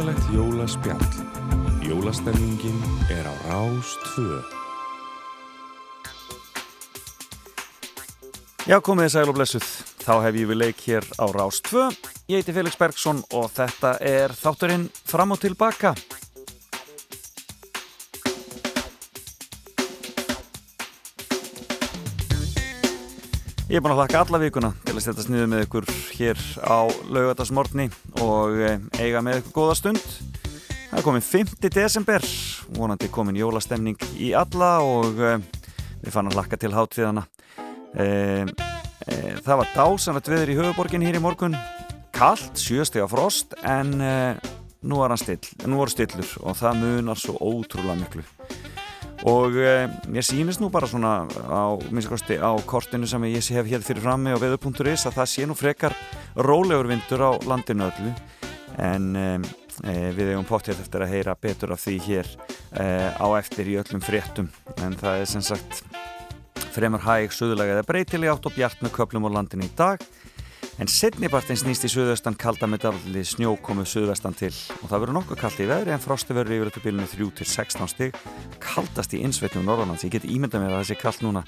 notalegt jólaspjall. Jólastemmingin er á Rástvö. Já, komið þið sæl og blessuð. Þá hef ég við leik hér á Rástvö. Ég heiti Felix Bergsson og þetta er þátturinn fram og tilbaka. Ég er búin að hlaka alla vikuna til að setja sniðu með ykkur hér á laugatasmortni og eh, eiga með ykkur góða stund. Það er komin 5. desember, vonandi komin jólastemning í alla og eh, við fann að hlaka til hátviðana. E, e, það var dásanlegt veður í höfuborgin hér í morgun, kallt, sjöstega frost en nú nú voru stillur og það munar svo ótrúlega miklu og ég sýnist nú bara svona á, minnskosti, á kortinu sem ég hef hér fyrir frammi á veður.is að það sé nú frekar rólegur vindur á landinu öllu. En e, við hefum pottið eftir að heyra betur af því hér e, á eftir í öllum fréttum. En það er sem sagt fremur hæg suðulega eða breytileg átt og bjart með köplum á landinu í dag en setnipartin snýst í suðaustan kalda með dafli snjó komu suðvestan til og það verður nokkuð kallt í veðri en frosti verður yfir þetta bílunni 3-16 stig kaldast í innsveitnum norðanlands ég get ímyndað mér að það sé kallt núna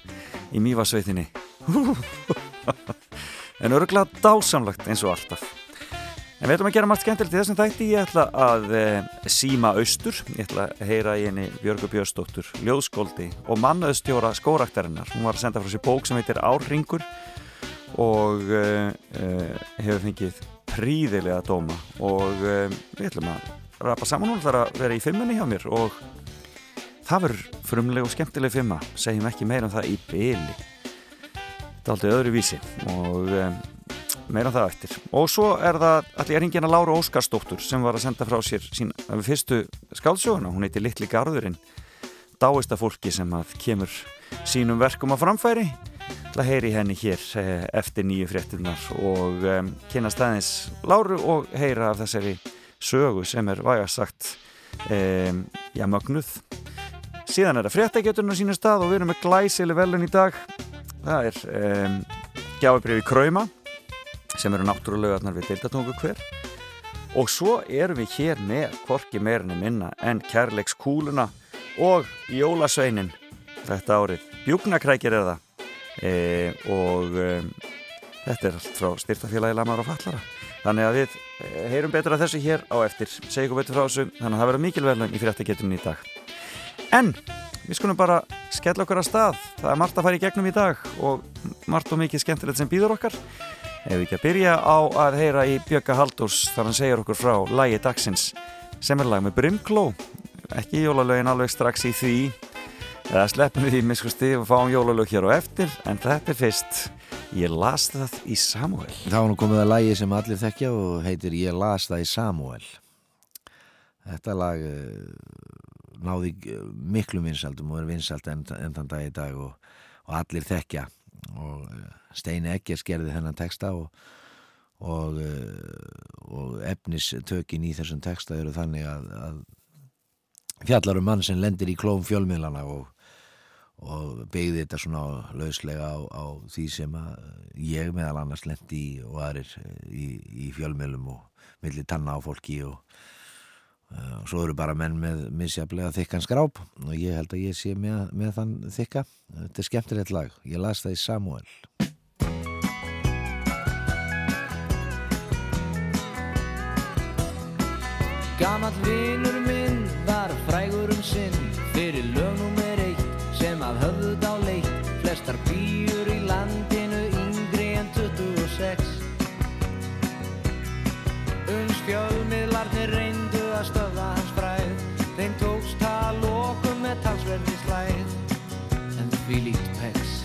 í mývasveitinni en öruglega dásamlegt eins og alltaf En við ætlum að gera margt skemmtilegt í þessum þætti. Ég ætla að e, síma austur. Ég ætla að heyra í henni Björgu Björnsdóttur, ljóðskóldi og mannaðustjóra skóraktarinnar. Hún var að senda frá sér bók sem heitir Árringur og e, e, hefur fengið príðilega dóma og við ætlum að rapa saman. Hún ætlar að vera í fimmunni hjá mér og það verður frumleg og skemmtileg fimma. Segjum ekki meira um það í byli. Það er aldrei öðru vísi og meira það eftir og svo er það allir hringina Láru Óskarsdóttur sem var að senda frá sér sín fyrstu skálsjóðuna, hún heiti Littli Garðurinn dáista fólki sem að kemur sínum verkum á framfæri til að heyri henni hér eftir nýju fréttunar og um, kynna staðins Láru og heyra af þessari sögu sem er vægast sagt um, já mögnuð. Síðan er það fréttakjöturinn á sínu stað og við erum með glæsileg velun í dag. Það er um, gjáiðbreyfi Krauma sem eru náttúrulegarnar við deildatungu hver. Og svo erum við hér með korki meirinni minna en kærleikskúluna og jólasveinin. Þetta árið, bjúknakrækir er það e, og e, þetta er allt frá styrtafélagi Lamar og Fallara þannig að við e, heyrum betur að þessu hér á eftir. Segjum betur frá þessu, þannig að það verður mikilvæglan í fréttagetunni í dag. En við skulum bara skella okkur að stað. Það er margt að fara í gegnum í dag og margt og mikið skemmtilegt sem býður okkar. Ef við ekki að byrja á að heyra í Bjögga Haldurs þar hann segir okkur frá lægi dagsins sem er lag með Brimkló. Ekki jólalögin alveg strax í því eða sleppum við í miskusti og fáum jólalög hér og eftir en þetta er fyrst. Ég las það í Samuel Það var nú komið að lægi sem allir þekkja og heitir Ég las það í Samuel Þetta lag náði miklu vinsaldum og er vinsald enn þann dag í dag og, og allir þekkja. Og Steini Eggers gerði þennan texta og, og, og efnistökin í þessum texta eru þannig að, að fjallar um mann sem lendir í klóm fjölmiðlana og, og beigði þetta svona lauslega á, á því sem ég meðal annars lendi í og aðrir í, í fjölmiðlum og millir tanna á fólki og og svo eru bara menn með misjaflega þykkan skráp og ég held að ég sé með, með þann þykka. Þetta er skemmtilegt lag, ég las það í Samuel Gamal vinnur minn var frægur um sinn fyrir lögnumir að höfðuð á leitt flestar býur í landinu yngri en 26 Uns fjölmiðlarnir reyndu að stöða hans fræð þeim tókst að lokum með talsverði slæð en því líkt pegs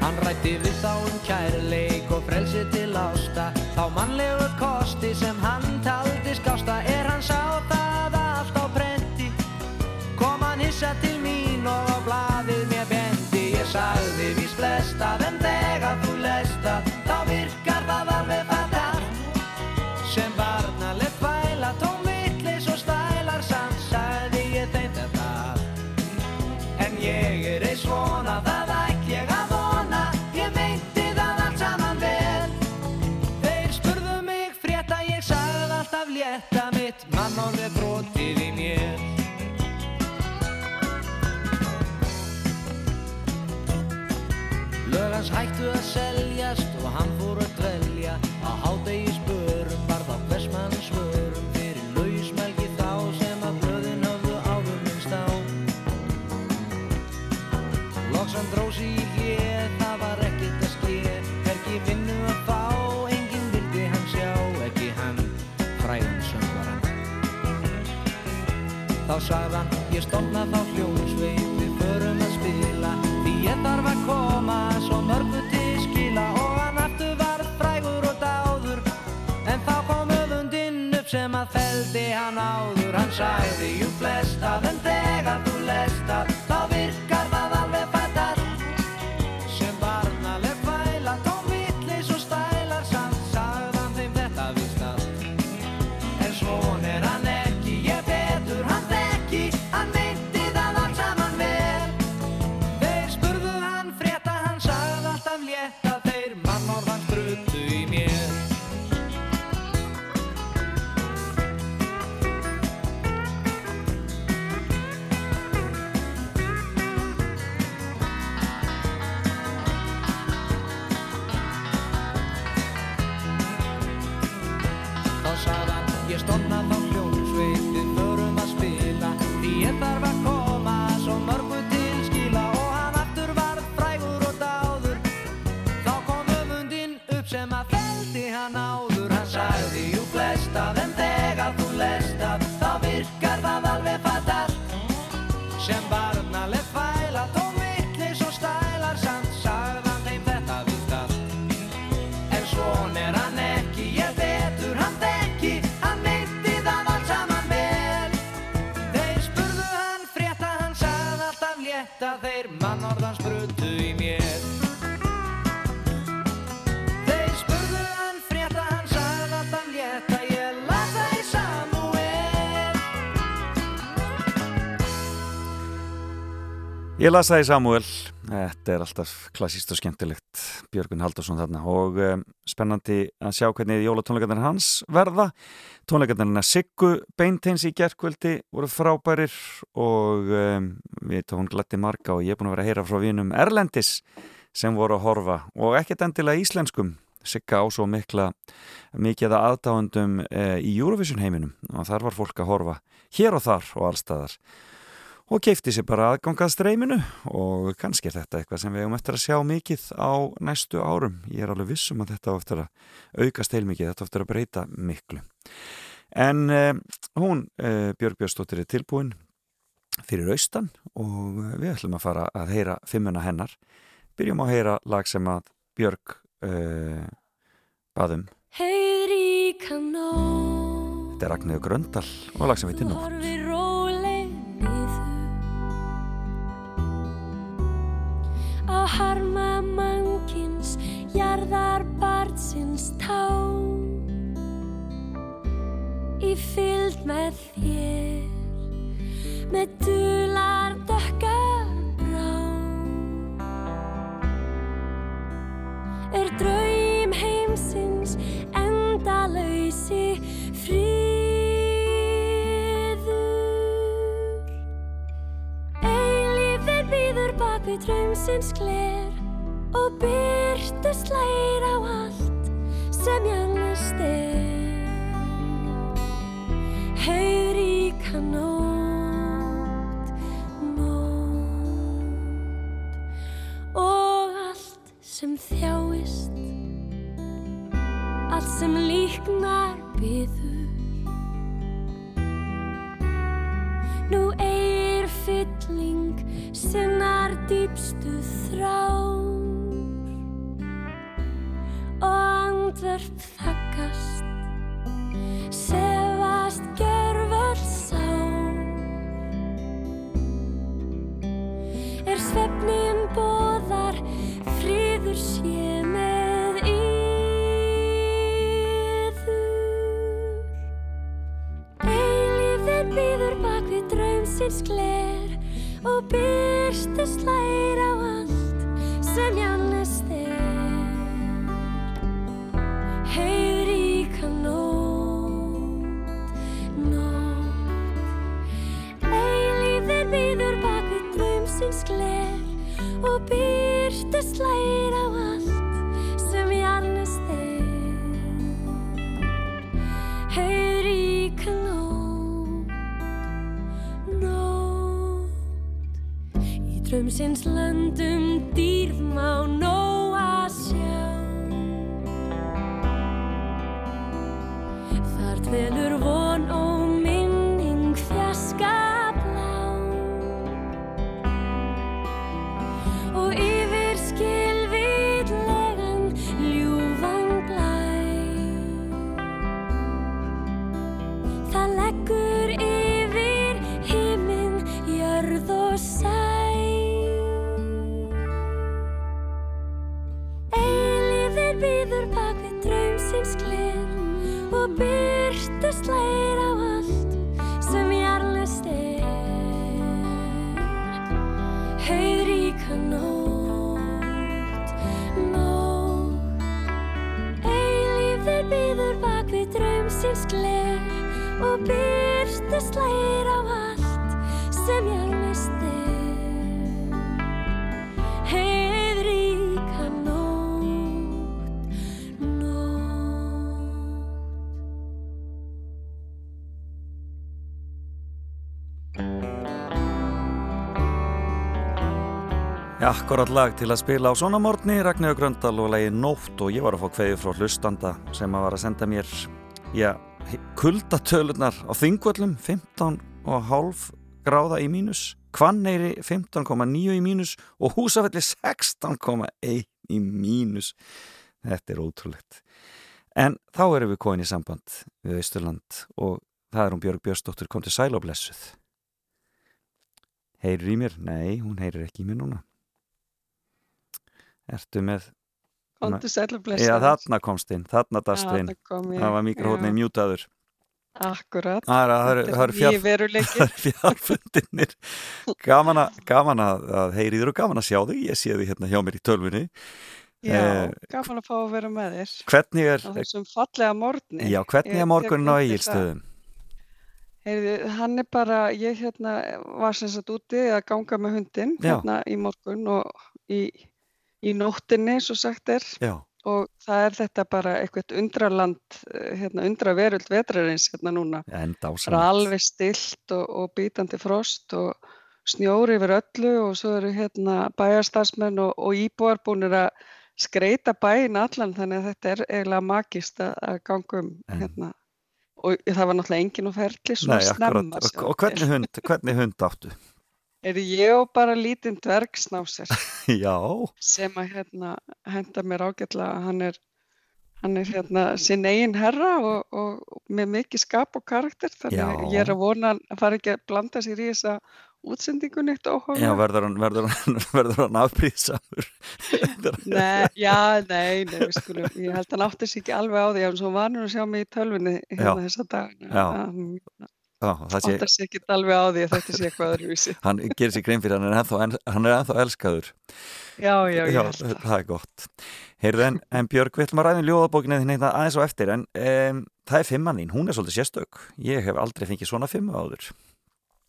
Hann rætti við þá um kærleik og frelsi til ásta. Þá mannlegu kosti sem hann taldi skásta. Er hann sá flesta en þegar þú leist að þá virkar það alveg fattar sem varnaleg fæla tómiðlis og stælar samt sæði ég þeim þetta. En ég er eins vona það ætt ég að vona ég meinti það allt saman vel. Þeir spurðu mig frétta ég sagði alltaf létta mitt. Mannónið broti hans hættu að seljast og hann fór að dvelja. Á hádegi spörum var þá hvers mann svörum fyrir lausmelgi þá sem að blöðin höfðu áður minnst á. Loks hann dró sig í hlið, það var ekkert að sker Hvergi vinnu að fá, enginn vildi hann sjá. Ekki hann, fræðan söngvaran Þá sagði hann, ég stofna þá sem að feldi hann áður. Hann sagði, jú flest að en þegar þú lest Ég las það í Samuel, þetta er alltaf klassíst og skemmtilegt, Björgun Haldursson þarna. Og um, spennandi að sjá hvernig jólatónleikarnir hans verða. Tónleikarnir Siggu Beinteins í gerkvöldi voru frábærir og um, við tóum glætti marga og ég er búin að vera að heyra frá vinum Erlendis sem voru að horfa. Og ekkert endilega íslenskum. Sigga á svo mikla mikið að aðdáðundum e, í Eurovision heiminum. Og þar var fólk að horfa hér og þar og allstaðar og keipti sér bara aðgangað streyminu og kannski er þetta eitthvað sem við hefum eftir að sjá mikið á næstu árum. Ég er alveg vissum að þetta að aukast heilmikið, þetta eftir að breyta miklu. En eh, hún, eh, Björg Björnstóttir, er tilbúin fyrir austan og við ætlum að fara að heyra fimmuna hennar. Byrjum að heyra lag sem að Björg eh, baðum. Heiðríka nótt Þetta er Ragnhildur Gröndal og lag sem við tinnum. Á harma mannkins Jarðar barnsins tá. Í fylgd með þér Með dular dökkar brá. Er draum heimsins endalausi friður við draumsins gler og byrtu slægir á allt sem jælust er Heiðríka nótt, Heimsins Akkurat lag til að spila á svona morgni Ragnhjóð Gröndal og lagi Nótt og ég var að fá kveði frá hlustanda sem að var að senda mér já, kuldatölunar á þingvöllum 15,5 gráða í mínus Hvanneyri 15,9 í mínus og Húsafelli 16,1 í mínus. Þetta er ótrúlegt. En þá erum við komin í samband við Östurland og það er hún Björg Björnsdóttir kom til sæl og blessuð. Heyrir í mér? Nei, hún heyrir ekki í mér núna Ertu með. Já, þarna komst inn, þarna dast inn. Það var mikrofónin mjútaður Akkurat. Það er- eru- það eru Ný fjár- veruleiki. Það er fjárfundinnir Gaman, gaman að, að heyri þér og gaman að sjá þig Ég sé þig hérna hjá mér í tölvunni Já, Eh, gaman að fá að vera með þér. Hvernig er, morgni. já, hvernig er morgunin á undir Egilstöðum? Heyrðu, hann er bara, ég hérna var sem sagt úti að ganga með hundin Já. hérna í morgun og í, í nóttinni, svo sagt er. Já, Og það er þetta bara eitthvað undraland, eh, hérna undra veröld vetrarins hérna núna. Það er alveg stilt og, og bítandi frost og snjóri yfir öllu og svo eru hérna bæjarstarfsmenn og, og íbúar búinir að skreita bæin allan þannig að þetta er eiginlega magist að, ganga um En- hérna og það var náttúrulega engin og ferli svona Nei, akkurat, snemma og, og hvernig hund, hvernig hund áttu? Er ég og bara lítinn dvergsnásir Já, sem að hérna henda mér ágætlega hann er hann er hérna sinn eigin herra og, og með mikið skap og karakter þannig að Já. ég er að vona að hann fari ekki að blanda sér í þessa útsendingu neitt óhófa já, verður hann, verður hann, verður hann afbríðsamur Nei, já, nei, nei, skulum, ég held að hann átti sig ekki alveg á því, en svo var hann að sjá mig í tölvunni hérna Já. þessa dagina. Já. Hann Já, það sé, átti sig ekki alveg á því að þetta sé eitthvað öðruvísi. hann gerir sér grein fyrir hann er en, hann er ennþá elskaður Já, já, Já, það. er gott Heyrðu en, en Björg, við ætlum að ræða um ljóðabókinu þinn hérna aðeins á eftir en um, það er fimmannín, hún er svolítið sérstök ég hef aldrei fengið svona fimmu áður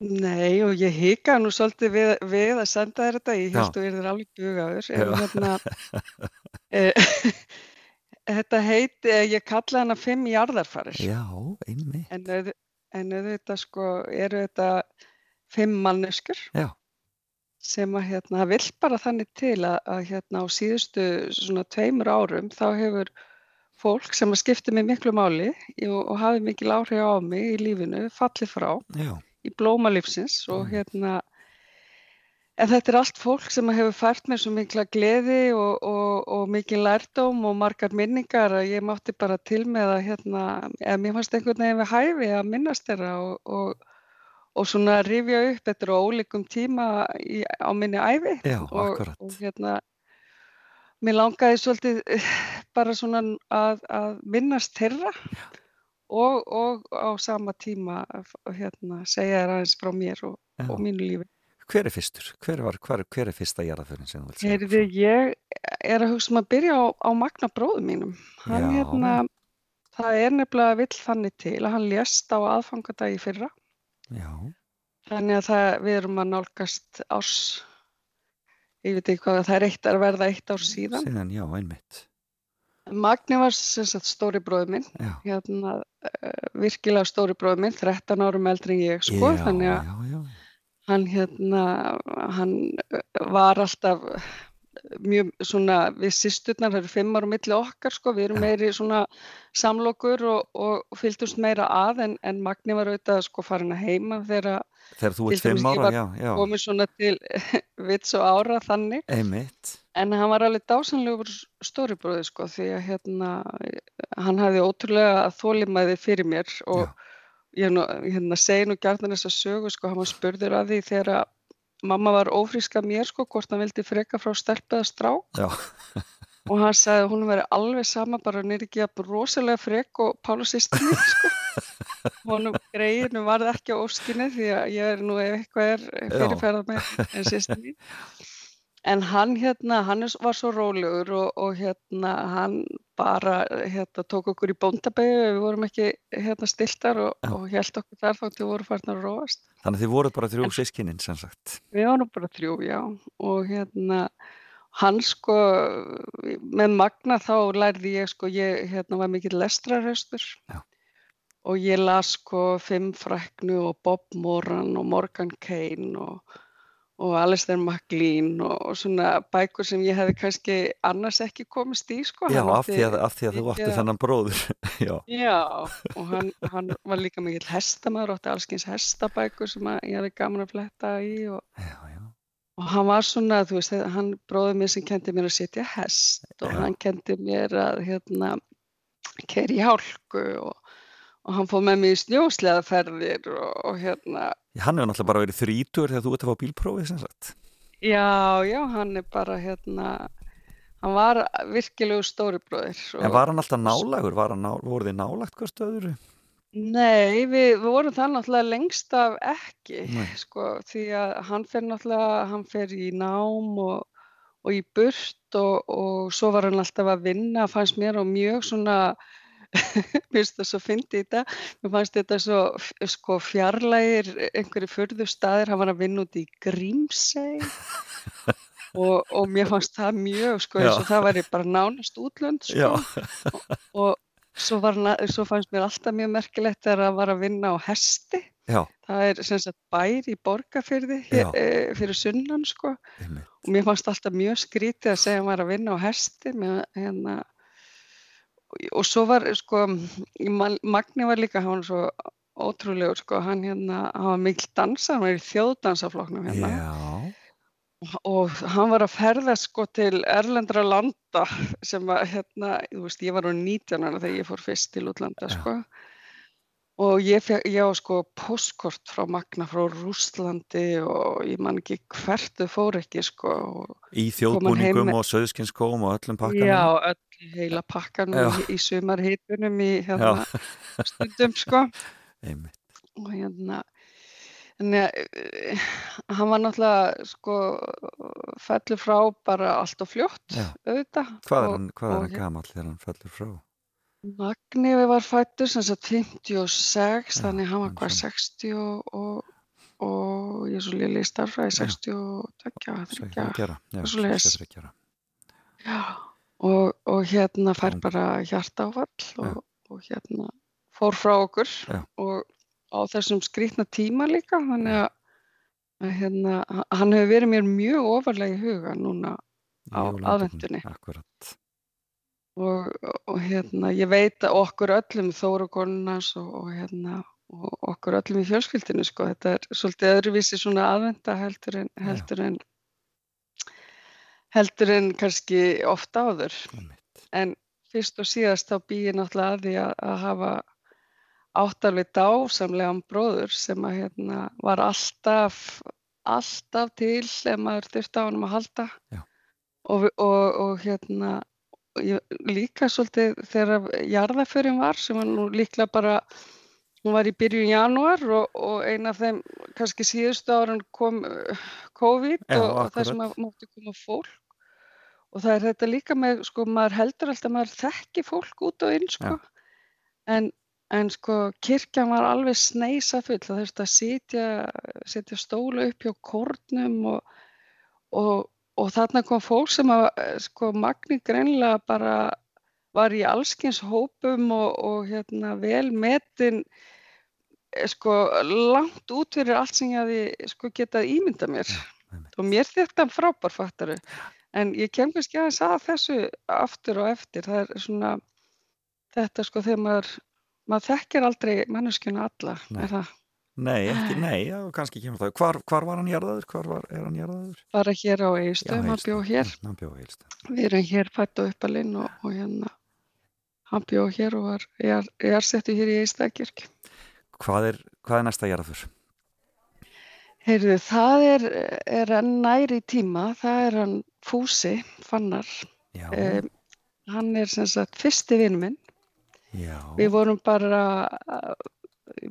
Nei, og ég hika nú svolítið við, við að senda þér þetta, ég held þú er þér alveg bugaður. Hérna, e, þetta heiti, ég kalla hana fimm jarðarfarir. Já, einmitt En, auð- en auðvitað sko eru þetta fimm manneskur Já. sem að hérna vill bara þannig til að, að hérna á síðustu svona tveimur árum þá hefur fólk sem að skipti mig miklu máli og, og hafi mikil áhrif á mig í lífinu fallið frá Já, í blóma lífsins og Mm. hérna en þetta er allt fólk sem hefur fært mér svo mikla gleði og, og, og mikil lærdóm og margar minningar að ég mátti bara til með að hérna, eða mér fannst einhvern veginn við hæfi að minnast þeirra og, og, og svona rifja upp þetta á ólíkum tíma í, á minni æfi já, og, akkurat. og hérna mér langaði svolítið eh, bara svona að, að minnast þeirra og, og á sama tíma að hérna, segja þér aðeins frá mér og mínu lífi. Hver er fyrstur? Hver, var, hver, hver er fyrsta jarðaförin sem þú vilt segja? Heyrðu, ég er að hugsa um að byrja á, á Magna bróðum mínum. Hann Já. hérna, það er nefnilega vill þannig til að hann lést á aðfangadagi fyrra. Já, Þannig að það, við erum að nálgast árs, ég veit ekki hvað, það er eitt að verða eitt ár síðan. síðan, já, einmitt Magni var stóri bróður minn, hérna uh, virkilega stóri bróður minn, 13 árum eldri en ég sko, já, þannig að já. Hann hérna, hann var alltaf mjög svona, við sýsturnar, það eru fimm ára milli okkar sko, við erum meiri svona samlokur og, og fylgdumst meira að en, en Magni var auðvitað sko farin að heima þegar Þegar þú ert fimm ára, já, já, komið svona til vits og ára þannig einmitt. en hann var alveg dásanlegur stóribróði sko því að hérna hann hafði ótrúlega þólimæði fyrir mér og Já. Ég nú, hérna segi nú gjarnan þess að sögu sko, hann var spurður að því þegar að mamma var ófrísk af mér sko, hvort hann vildi freka frá stelpu eða strák. Já, og hann sagði að hún veri alveg sama bara hann er ekki að rosalega frek og Pála sýstinni sko. Honum greiðinu varð ekki á óskinni því að ég er nú eitthvað er fyrirferða með en sýstinni en hann hérna, hann var svo rólegur og, og hérna hann bara hérna tók okkur í bóndabæju við vorum ekki hérna stiltar og, og held okkur þar þátt við vorum farnar að róast þannig að þið voruð bara þrjú sískinin sem sagt. Við varum bara þrjú, já, og hérna, hann sko, með Magna þá lærði ég sko, ég hérna var mikill lestrarhestur Já. og ég las sko Fimm fræknu og Bob Moran og Morgan Kane og, og Alistair MacLean og, svona bækur sem ég hefði kannski annars ekki komist í sko. Já, af því að, af því að þú af- þennan bróður. já, Já, og hann, hann var líka mikill hestamæður, átti allskyns hestabækur sem ég hefði gaman að fletta í og já, já. Og hann var svona, þú veist, hann bróði mér sem kendi mér að setja hest og hann kendi mér að hérna keira í hálku og, og hann fóð með mig í snjósleðaferðir og, og hérna, Hann hefur náttúrulega bara verið þrítur þegar þú ert að fá bílprófið sem sagt. já, já, hann er bara hérna, hann var virkilegu stóri bróðir. En var hann alltaf nálagur? Ná, voru þið nálagt hvert öðru? Nei, við, við vorum það náttúrulega lengst af ekki, sko, því að hann fer náttúrulega, hann fer í nám og, og í burt og, og svo var hann alltaf að vinna, fannst mér og mjög svona, mér finnst það svo fyndi í þetta, mér fannst þetta svo sko fjarlægir einhverju furðu staðir, hann var að vinna út í Grímsey. Og, og mér fannst það mjög, sko, eins og það væri bara nánast útlönd, sko. Já, og svo, var, hann- svo fannst mér alltaf mjög merkilegt þegar að var að vinna á hesti. Já, það er sem sagt bær í borgarfyrði e, fyrir sunnan sko. Einmitt. og mér fannst alltaf mjög skrítið að segja að hann var að vinna á hesti með, hérna, og, svo var sko Ma- Magni var líka, hann var svo ótrúlegur sko, hann hérna hann var mikil dansa, hann var í þjóðdansafloknum hérna. Já, og hann var að ferða sko til erlendra landa sem að hérna, þú veist, ég var á 19 ára þegar ég fór fyrst til útlanda Já. sko og ég, fekk, ég á sko postkort frá Magna frá Rússlandi og ég man ekki hvert þau fór ekki sko og, í þjóðbúningum með- og söðskinskóm og öllum pakkanum. já, öll heila pakkanum Já. í, sumarhitunum í hérna stundum sko og hérna Þannig að eh, hann var náttúrulega sko fellur frá bara allt og fljótt auðvitað. Hvað er og- hann, hvað er og hann gamall þegar hann fellur frá? Magni var fættur sem sagt 56 Já, þannig hann var hvað sem- 60 og, og, ég er svo liðlega í starfræði 60 og tökja, Sækja þryggja. að gera. Já, svoleiðis. sextíu og og, hérna fær bara hjartáfall og, og hérna fór frá okkur og á þessum skrýtna tíma líka þannig að, hérna, hann hefur verið mér mjög ofarlega í huga núna Á jólunum. aðventunni. Akkurat. Og, og hérna ég veit að okkur öllum Þóru konunans og, og hérna og okkur öllum í fjölskyldinu sko þetta er svolítið öðruvísi svona aðvenda heldur en heldur en heldur en kannski ofta áður. En fyrst og síðast þá bý ég náttúrulega að því að, að hafa áttalveg dásamlegan bróður sem að hérna var alltaf alltaf til ef maður þurfti á honum að halda. Já. og, og, og hérna líka svolítið þegar jarðaförin var sem var nú líklega bara hún var í byrjun janúar og, og eina af þeim kannski síðustu árun kom uh, COVID Já, og, og það sem mátti koma fólk. Og það er þetta líka með sko maður heldur alltaf að maður þekki fólk út og inn sko. En, en sko kirkjan var alveg sneisa full það þurfti að sitja, setja stóla upp hjá kórnum og, og, og þarna kom fólk sem að eh, sko Magni greinlega bara var í allskins hópum og, og hérna vel metin eh, sko langt út fyrir allt sem ég hafi sko getað ímynda mér. Og mér þetta frábær fattaru en ég kem kannski aðeins að þessu aftur og eftir. Það er svona þetta sko þegar maður maður þekkir aldrei manneskjuna alla Nei. er það Nei, ekki, nei, já, kannski kemur það. Hvar, hvar var hann jarðaður? Hvar var, er hann jarðaður? bara hér á eigistöðum, hann bjó hér Hann bjó heilst. við erum hér fætt og uppalinn og, og hérna hann bjó hér og var ég er, settu hér í eigistöðakirkju Hvað er, hvað er næsta jarðafur? Heyrðu, það er, er næri tíma, það er hann Fúsi Fannar. Já, Um, hann er sem sagt fyrsti vinn minn. já, Við vorum bara,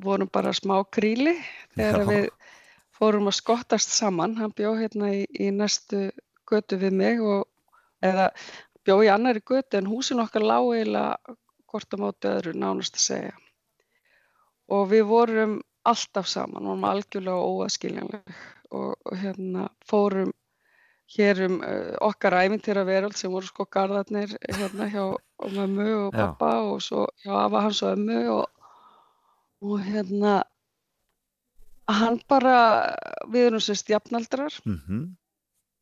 vorum bara smá kríli þegar Já. við fórum að skottast saman. Hann bjó hérna í, í næstu götu við mig og, eða bjó í annari götu en húsin okkar lág eiginlega hvort á móti öðru nánast að segja. Og við vorum alltaf saman, vorum algjörlega óaskiljanleg og, og hérna fórum hér um uh, okkar ævintýra veröld sem voru sko garðarnir hérna hjá mömmu og Já. pappa og svo hjá afa hans og ömmu og, og hérna hann bara, við erum sérst jafnaldrar. Mhm,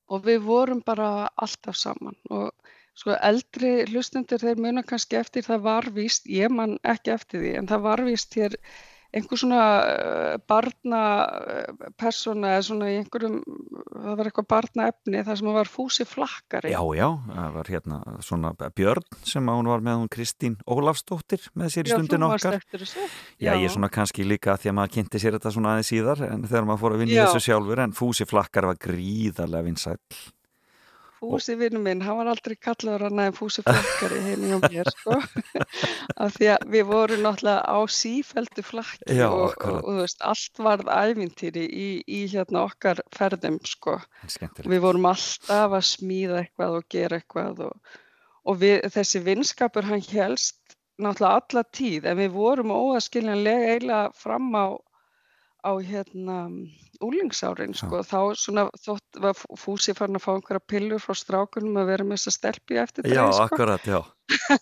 og við vorum bara alltaf saman. Og sko eldri hlustundur þeir muna kannski eftir það var víst, ég man ekki eftir því en það var víst hér einhver svona barna uh, persóna eða svona í einhverjum það var eitthvað barna efni þar sem var fúsi flakkari já, já, það var hérna svona Björn sem hún var með hún Kristín Ólafsdóttir með sér í stundin okkar. þessu Já, ég er svona kannski líka því að maður kynnti sér þetta svona aðeins síðar en þegar maður fór að vinna Já. þessu sjálfur en Fúsi Flakkar var gríðarlega vinsæll. Fúsi vinnu minn, hann var aldrei kallaður annað en Fúsi flakkari heimi hjá mér sko. Af því að við vorum náttúrulega á sífeldu flakki Já, og, og, og veist, allt varð ævintýri í, í hérna okkar ferðum sko. Við vorum alltaf að smíða eitthvað og gera eitthvað og, og við, þessi vinskapur hann helst náttúrulega alla tíð en við vorum óaskiljanlega eiginlega fram á, á hérna úlingsárin sko, þá svona þótt var Fú- Fúsi farin að fá einhverja pillur frá strákunum að vera með þessa stelpi eftir Já, sko. akkurat, já.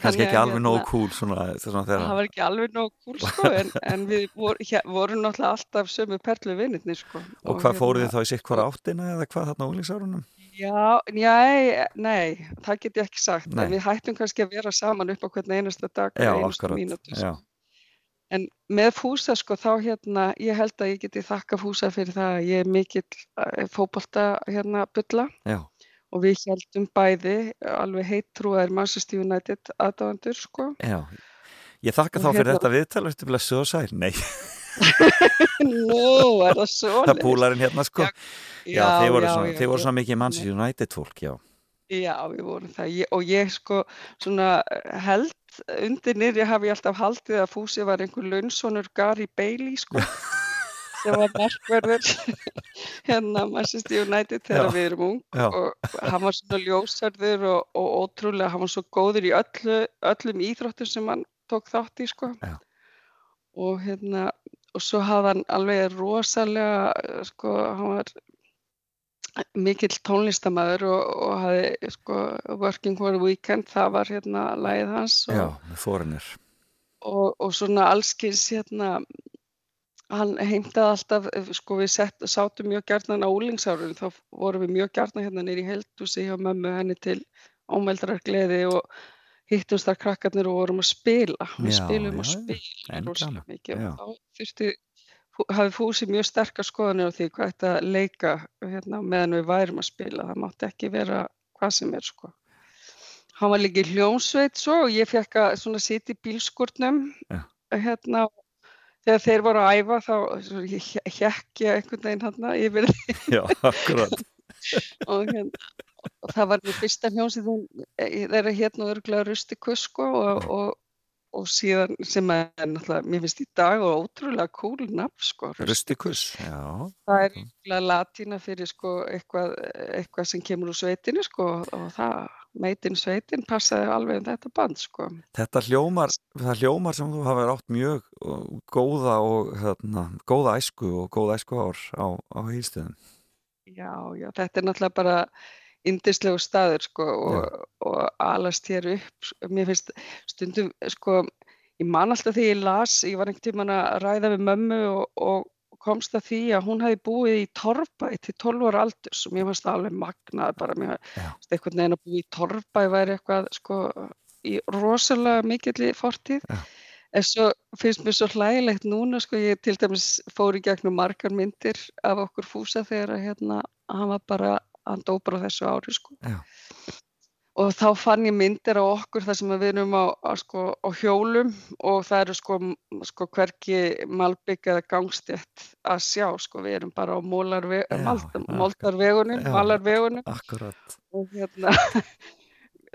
Kannski ekki að alveg nógu hérna- cool svona, svona þegar. það var ekki alveg nóg kúl sko en, en við vor, hér, vorum náttúrulega alltaf sömu perlu vinnirni sko Og hvað fóruð hérna- þið þá í sitt hvora áttina eða hvað þarna úlingsárunum? Já, nei, nei, það get ég ekki sagt. Nei. En við hættum kannski að vera saman upp á hvern einasta dag, Já, hverja einustu akkurat. mínútu. Já, En með Fúsa, sko, þá hérna, ég held að ég geti þakka Fúsa fyrir það að ég er mikill uh, fótbolta hérna bulla já, og við heldum bæði alveg heitt trúaðir Manchester United aðdáðandur, sko. já. Ég þakka Og þá fyrir hérna- þetta viðtal, ertu blessuð og sæl? Nei, Nú, er það svo? það er púlarinn hérna sko. Já, Já, þið voru já, svona, já, þið voru já. svona mikið Manchester United fólk, já. Já, við vorum það ég, og ég sko svona held undir nýri hafi ég alltaf haldið að Fúsi var einhver launsonur Gary Bailey sko sem var markverður hérna Manchester United þegar Já, við erum ung já. og hann var svona ljósarður og, og ótrúlega, hann var svo góður í öllu, öllum íþróttum sem hann tók þátt í sko Já. og hérna og svo hafði hann alveg rosalega sko, hann var mikill tónlistamæður og, og hafði sko Working for the Weekend, það var hérna lagið hans og, Já, fórinir. og, og svona allskins hérna hann heimtaði alltaf, sko við sett, sátum mjög gjarnan á úlingsárun, þá vorum við mjög gjarnan hérna nýri heldúsi hjá mömmu henni til ómeldrar gleði og hittumst þar krakkarnir og vorum að spila við Já, spilum já, og já. spilum gaman, mikið já. og þá þurfti hafi fúsi mjög sterkar skoðanir á því hvað að leika hérna, meðan við værum að spila það mátti ekki vera hvað sem er sko hann var líka í hljómsveit svo og ég fekk að svona sitja í bílskurnum Já. hérna þegar þeir voru að æfa þá svo ég einhvern veginn hérna yfir Já, akkurat. og, hérna, og það var mér fyrsta hljómsveitin þeirra hérna örgulega Rustikus sko og, og, og síðan sem er náttúrulega, mér finnst í dag og ótrúlega cool nafn sko Rustikus, já. það er örgulega latína fyrir sko eitthvað, eitthvað sem kemur úr sveitinu sko og það meitin sveitin passaði alveg um þetta band sko Þetta hljómar, það hljómar sem þú hafa átt mjög góða og hérna, góða æsku og góða æsku ár á, á heilstöðum. Já, já, þetta er náttúrulega bara indislegu staður sko og, og alast hér upp, mér finnst stundum sko, ég man alltaf því ég las, ég var einhvern tíman að ræða við mömmu og, og komst að því að hún hefði búið í Torfbæ til 12 ára aldurs og mér fannst það alveg magnað bara mér fannst einhvern veginn að búið í Torfbæ væri eitthvað sko í rosalega mikilli fortíð. Já. en svo finnst mér svo hlægilegt núna sko ég til dæmis fór í gegnum margar myndir af okkur fúsa þegar að hérna hann var bara, hann dó bara þessu ári sko. Já. og þá fann ég myndir á okkur þar sem við erum á, á, sko, á hjólum og það eru sko, sko hverki malbygg eða gangstétt að sjá sko, við erum bara á moldarvegunum, malarvegunum. og hérna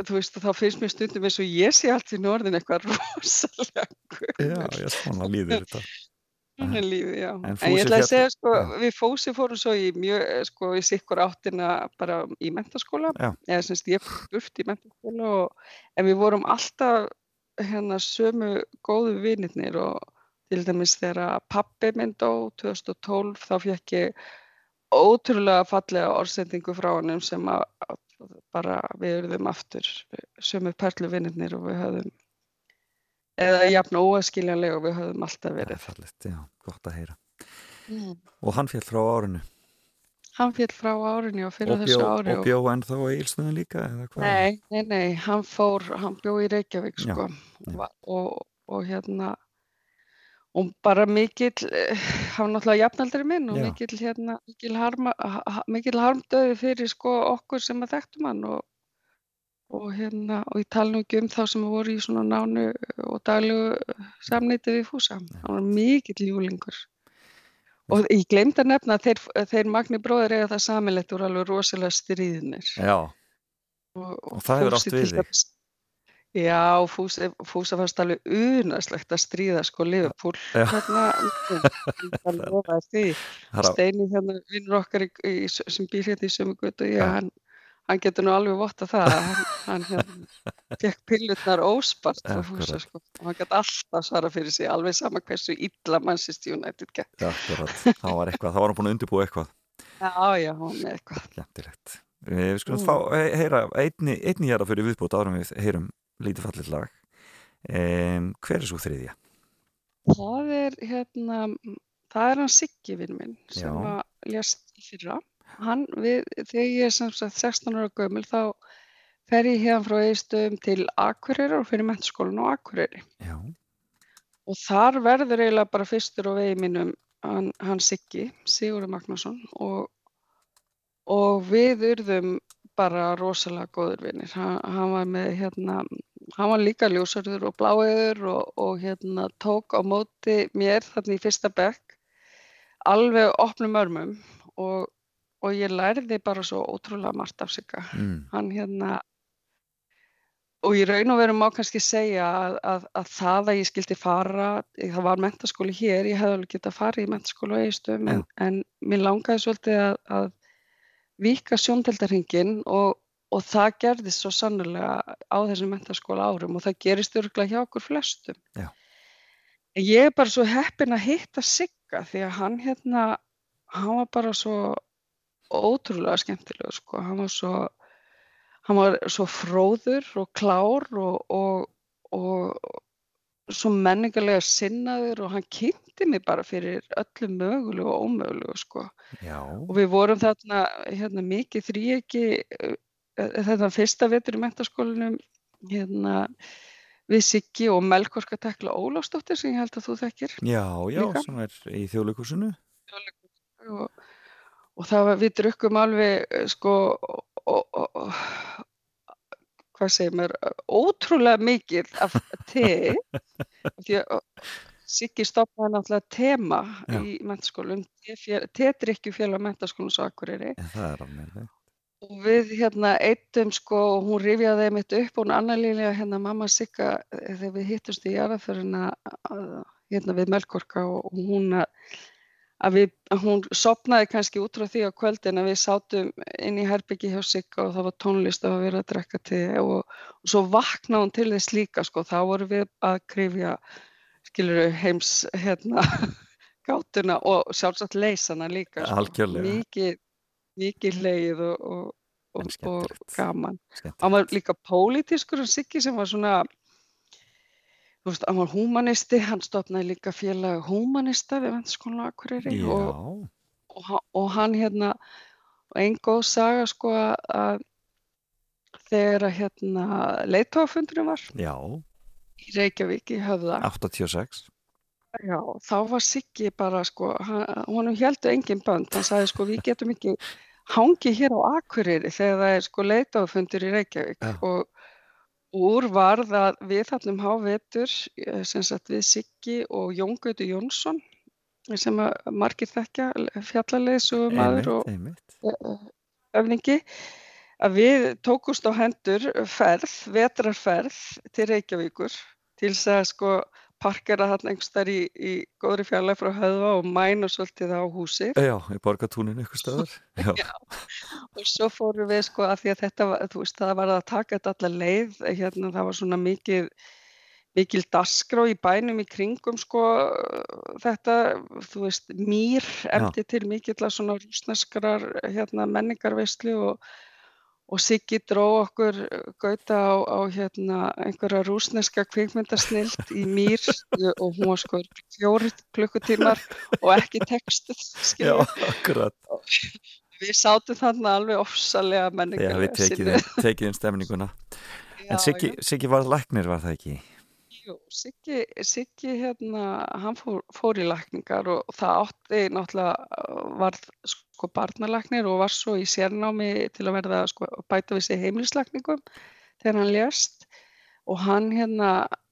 þú veist og þá finnst mér stundum eins og ég sé allt í norðin eitthvað rosalega Já, já, svona líður þetta. Já. En En, ég ætla að segja, sko, við Fósi fórum svo í mjög, eh, sko, í sikkur áttina bara í mentaskóla, eða semst ég fór burt í mentaskóla og, en við vorum alltaf hérna sömu góðu vinirnir og til dæmis þegar pappi minn dó 2012 þá fekk ég ótrúlega fallega orðsendingu frá honum sem að, að bara við eruðum aftur sömu perlu vinirnir og við höfðum eða jafn óaskiljanlega og við höfðum alltaf Það er verið. fallegt, já, gott að heyra. Mm. Og hann fjall frá árinu. Hann féll frá árinu og fyrir Og þessu bjó, ári og bjó ennþá á Eilstöðun líka, eða hvað? Nei, nei, nei, hann fór, hann bjó í Reykjavík Já, sko já. Va- og, og hérna og bara mikill eh, hann var náttúrulega jafnaldri minn og Já. mikill hérna mikill, harma, ha- ha- mikill harmdöði fyrir sko okkur sem að þekktum hann og, og hérna og ég tala nú ekki um þá sem voru í svona nánu og daglegu samneiti við fúsa. Hann var mikill júlingur. Og ég glemd að nefna að þeir, þeir Magni bróðir eiga það samilegt voru alveg rosalega stríðnir. Já, og, Og það hefur átt við þig? Já, Fúsi, Fúsa fannst alveg unaslegt að stríða sko Liverpool. Hérna, ég kann lofa þér því. Það Steini hérna, vinnur okkar í, í, sem býr hérna í sömu götu og ég, hann, hann getur nú alveg votta það að hann, hann hérna, fekk pillutnar óspart frá Fúsa Akkúrat. sko og hann gæti alltaf svara fyrir sig alveg sama hversu illa Manchester United Já, akkurat. Það var var hann búin að undirbúa eitthvað. Já, já, hún með eitthvað Skemmtilegt. Við skulum Mm. fá, he- heyra einni, einni hér að fyrir viðbútt árum við heyrum lítið fallit lag. Um, hver er svo þriðja? Það er hérna, það er hann Siggi vinn minn sem Já. að lést í fyrra. Hann, við, þegar ég er sem sagt 16 ára gömul þá fer ég hérna frá Eistöðum til Akureyrar og fyrir mentaskólan á Akureyri. Já, Og þar verður eiginlega bara fyrstur á vegi mínum hann, hann Siggi, Sigurður Magnússon og, og við urðum bara rosalega góður vinnir. Hann, hann var með hérna, hann var líka ljósarður og bláeður og, og hérna tók á móti mér þarna í fyrsta bekk alveg opnum örmum og, og ég lærði bara svo ótrúlega margt af Sigga. Mm, hann hérna og í raun og veru má kannski segja að, að, að það að ég skildi fara það var mentaskóli hér, ég hefði alveg getað farið í mentaskóla á Eistum en, en mér langaði svolítið að, að vika sjóndeldarhingin og, og það gerðist svo sannlega á þessum mentaskóla árum og það gerist örgulega hjá okkur flestum. Já. ég er bara svo heppin að hitta Sigga því að hann hérna hann var bara svo ótrúlega skemmtilegur sko, hann var svo hann var svo fróður og klár og, og, og svo menningarlega sinnaður og hann kynnti mig bara fyrir öllu mögulegu og ómögulegu sko. já, Og við vorum þarna hérna, mikið þríegi þetta fyrsta vetur í mentaskólanum hérna, við Siggi og Melkorka Tekla Ólafsdóttir sem ég held að þú þekkir. já, já, Líka. sem er í þjóðleikusinu. og, og það var, við drukkum alveg eh, sko og, og, og, hvað segir maður ótrúlega mikið af te því að Siggi stoppaði náttúrulega tema Já. í mentaskólum tetrykkjufélag mentaskólum svo er það. og við hérna eittum sko og hún rifjaði einmitt upp hún annar lílega hérna mamma Sigga eh, þegar við hittumst í jarðaförina hérna við Melkorka og hún að að, við, að hún sopnaði kannski út frá því á kvöldin að við sátum inn í herbyggi hjá Sigga og það var tónlist og að vera að drekka til og, og svo vaknaði hún til þess líka sko, þá vorum við að krifja skilur heims hérna gátuna og sjálfsagt leysana líka sko. Mikið, mikið leið og, og, og, og gaman Skemmtilegt. hann var líka pólitískur en Siggi sem var svona þú veist, hann var húmanisti, hann stopnaði líka félag húmanista við Mentaskólan á Akureyri og, og, og hann hérna, og einn góð saga sko að þegar að hérna leitóafundurinn var já, í Reykjavík í Höfða, 86 já, þá var Siggi bara sko, hann, heldur engin bönd, hann sagði sko við getum ekki hangið hér á Akureyri þegar það er sko leitóafundur í Reykjavík. Já. og og úr varð að við þarnum hávetur sem sagt við Siggi og Jón Gauti Jónsson sem að margir þekkja fjallarleiðsugumæður og einmitt. öfningi að við tókust á hendur ferð, vetrarferð til Reykjavíkur til þess að sko parkera þarna einhvers þar í, í góðri fjarlæg frá höfða og mæna svolítið á húsið. Já, í borgatúninu ykkur staðar. Já, og svo fórum við sko að því að þetta þú veist, það var að taka þetta allar leið, hérna það var svona mikið, mikil dasgrá í bænum í kringum sko þetta, þú veist, mýr eftir til mikill að svona rúsneskrar hérna menningarveislu og og Siggi dró okkur gauta á, á hérna einhverja rúsneska kvikmyndasnild í mýr og hún var sko fjóri klukkutímar og ekki textuð, já, akkurat Við sátum þarna alveg ofsalega Já, menningarlega við tekið, sinni. tekið um stemninguna Já, En Siggi, já. Siggi var læknir, var það ekki? Jú, Siggi, Siggi hérna, hann fór, fór í lækningar og, það átti náttúrulega varð sko barnalæknir og var svo í sérnámi til að verða sko bæta við sig heimilislækningum þegar hann lést. Og hann hérna,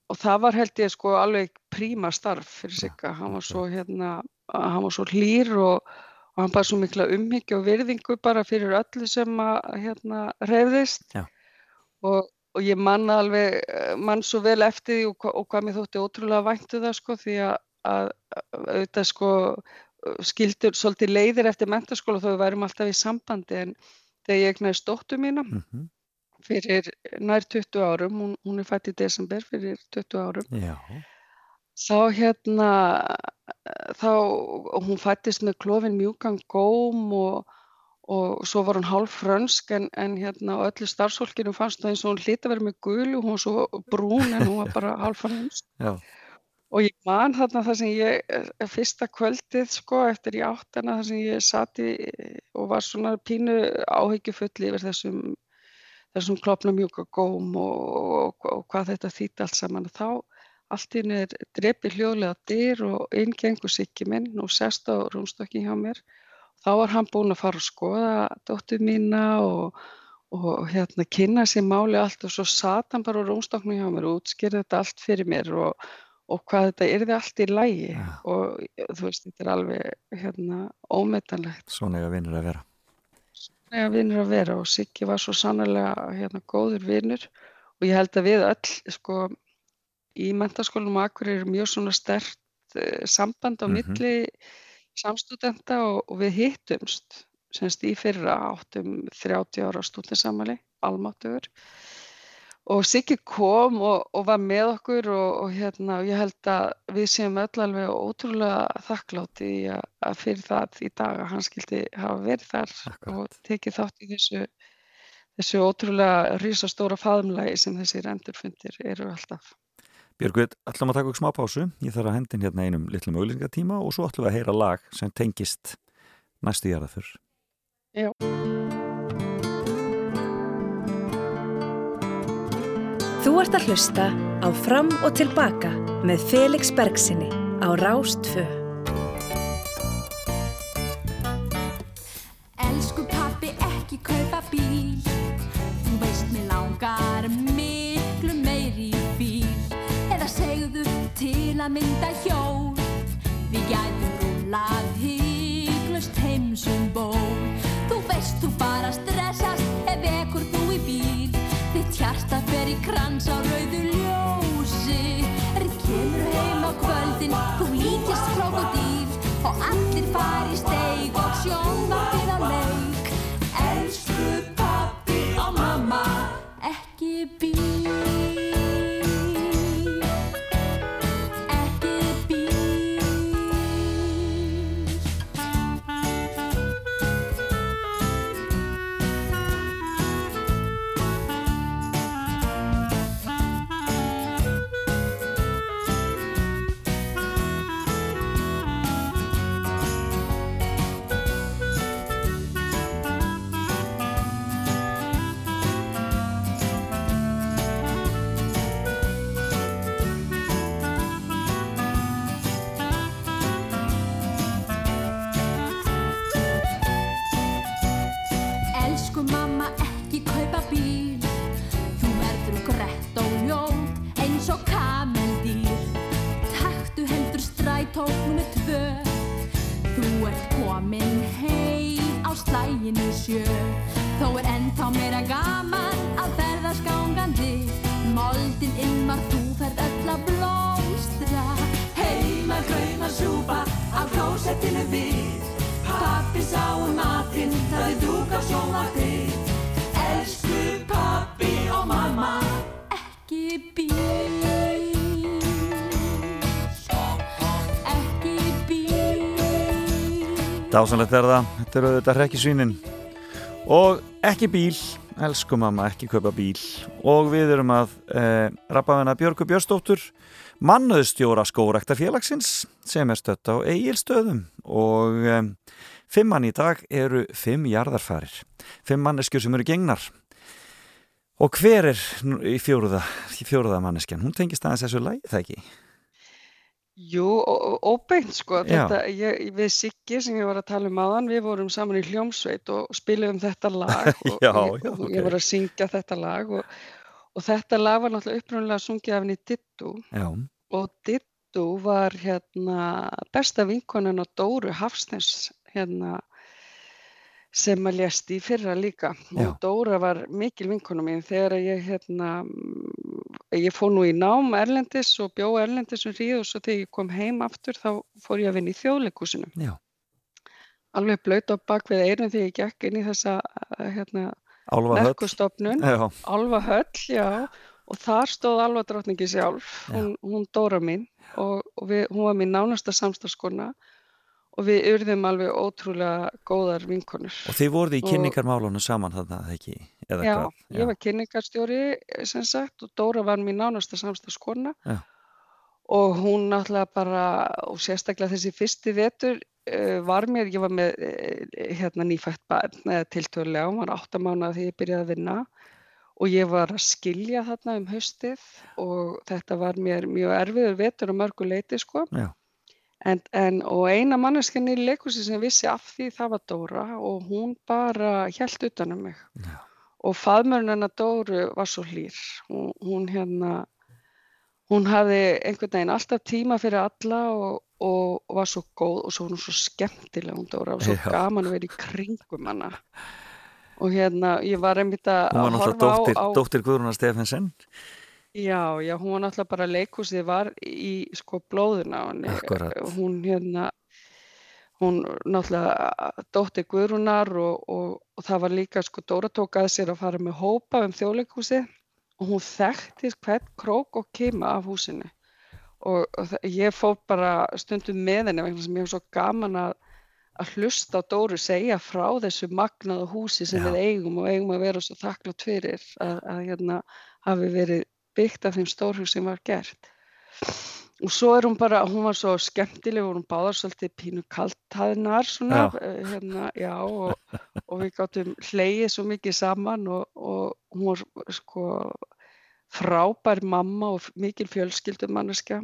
og það var held ég sko alveg príma starf fyrir Sigga, hann var svo hérna, hann var svo hlýr og, og hann bara svo mikla umhyggju og virðingu bara fyrir öllu sem að hérna reyðist og og ég man alveg, eh, man svo vel eftir því og, og hvað mér þótti ótrúlega væntu það sko því að, að að auðvitað sko skildur svolítið leiðir eftir mentaskóla þó við værum alltaf í sambandi en þegar ég egnaðist dóttur mína Mm fyrir nær 20 árum, hún, hún er fætt í desember fyrir 20 árum, Já, þá hérna, þá, hún fættist með klofin mjúkan góm og, og svo var hún hálf frönsk en, en hérna og öllu starfsfólkinu fannst það eins og hún hlýta að vera með gulu, hún var svo brún en hún var bara hálf frönsk. já, Og ég man þarna það sem ég, fyrsta kvöldið sko eftir í áttana þar sem ég sati og var svona pínu áhyggjufull yfir þessum, þessum klopna mjúka góm og, og, og hvað þetta þýtti allt saman. Þá allt henni er drepi hljóðlega dyr og inn gengur Siggi minn og sest á rúmstokki hjá mér. Þá var hann búinn að fara og skoða dóttur mína og, og hérna kynna sér máli allt og svo sat hann bara á rúmstokknu hjá mér og útskýrði þetta allt fyrir mér og og hvað þetta yrði allt í lægi Já. og þú veist, þetta er alveg hérna ómetanlegt svona eiga vinnur að vera að vinnur að vera og Siggi var svo sannlega hérna góður vinnur og ég held að við öll sko í mentaskólum á Akureyri er mjög svona stert uh, samband á Mhm. milli samstúdenta og, og við hittumst semst í fyrra áttum 30 ára stúdensamali, almáttugur og Siggi kom og, og var með okkur og, og hérna, ég held að við séum öll alveg ótrúlega þakkláti að, að fyrir það í dag að hann skildi hafa verið þar Akkurat. og tekið þátt í þessu þessu ótrúlega risastóra faðumlægi sem þessir endurfundir eru alltaf. Björgveit, ætlum að taka okkur smá pásu ég þarf að hendin hérna einum litlum auglýsingatíma og svo ætlum við að heyra lag sem tengist næstu jarðafur Já. Þú ert að hlusta á Fram og Tilbaka með Felix Bergsinni á Rástfö. Elsku pappi ekki kaupa bíl mynda hjól. Við gætum rúlað hygglust heimsum ból. Þú veist þú bara stressast ef ekkur þú í bíl. Þitt hjarta fer í krans á rauðu ljósi. Er kemur heim á kvöldin, þú líkist krokodíl. Og allir fari í steig og sjónvarpið á leik. Elsku pappi og mamma, ekki bíl læginu sjö. Þó er ennþá meira gaman að ferðast gangandi Moldin innmar þú ferð öll að blómstra. Heima krauma súpa á klósettinu við. Pappi sá um matinn, það er dúk á sjónvarpið. Elsku pappi og mamma, ekki bíl Dásanlegt er það, þetta eru auðvitað hrekkisvínin og ekki bíl, elsku mamma, ekki kaupa bíl. Og við erum að eh, rappaðina Björgu Björnsdóttur mannuðstjóra skórektafélagsins sem er stött á eigilstöðum og eh, fimmann í dag eru fimm jarðarfarir, fimm manneskjur sem eru gengnar. Og hver er í fjóruða, fjóruða manneskjan, hún tengist aðeins þessu lægi það ekki? Jú, óbeint sko, þetta, ég, við Siggi sem ég var að tala um aðan, við vorum saman í hljómsveit og spiluðum þetta lag og Já, ég, já, og ok. ég var að syngja þetta lag og, og þetta lag var náttúrulega upprunalega sungið af henni Dittu og Dittu var hérna besta vinkonan á Dóru Hafstens hérna sem að lést í fyrra líka. Já. og Dóra var mikil vinkona mín þegar ég hérna ég fór nú í nám Erlendis og bjó Erlendis um hríð og svo þegar ég kom heim aftur þá fór ég að vinna í þjóðleikúsinu já, alveg blöyt á bak við eirun þegar ég gekk inn í þessa eh, hérna, Já, Alva höll, já. Og þar stóð Alva drottningi sjálf hún, hún Dóra mín og, og við, hún var mín nánasta samstagskona og við urðum alveg ótrúlega góðar vinkonur. Og þið voruð í kynningarmálunum saman þarna, það ekki? Já, hvað? ég var kynningarstjóri sem sagt og Dóra var mín nánasta samstagskona Já. og hún náttúrulega bara og sérstaklega þessi fyrsti vetur uh, var mér, ég var með uh, hérna nýfætt barn eða tiltölulega, hún var átta mánuða þegar ég byrjaði að vinna og ég var að skilja þarna um haustið og þetta var mér mjög erfiður vetur á mörgu leiti sko Já. En, en, og eina manneskjan í leikursi sem vissi af því það var Dóra og hún bara hjælt utan um mig Já. Og faðmörn hennar Dóru var svo hlýr hún, hún hérna hún hafði einhvern veginn alltaf tíma fyrir alla og, og, var svo góð og svo hún svo skemmtileg hún Dóra og svo Já. gaman að vera í kringum hana og hérna ég var einmitt að Hún var horfa náttúrulega dóttir, á, á dóttir Guðrúnar Stefensen Já, já, hún var náttúrulega bara leikhúsið var í sko blóðuna á. Akkúrat. Hún hérna, hún náttúrulega dóttir Guðrúnar og, og, og það var líka sko Dóra tók að sér að fara með hópa um þjóðleikhúsið og hún þekkti hvern krók og kima af húsinu. Og, og ég fór bara stundum með henni vegna sem ég var svo gaman að að hlusta á Dóru segja frá þessu magnaða húsi sem Já. við eigum og eigum að vera svo þakklátt fyrir að, að hérna hafi verið byggt af þeim stórhug sem var gert. Og svo er hún bara, hún var svo skemmtileg og hún báðar svolítið pínu kaltaðnar svona, Já. eh, hérna, já, og, og við gáttum hlegið svo mikið saman og, og hún var sko frábær mamma og mikil fjölskyldumanniska.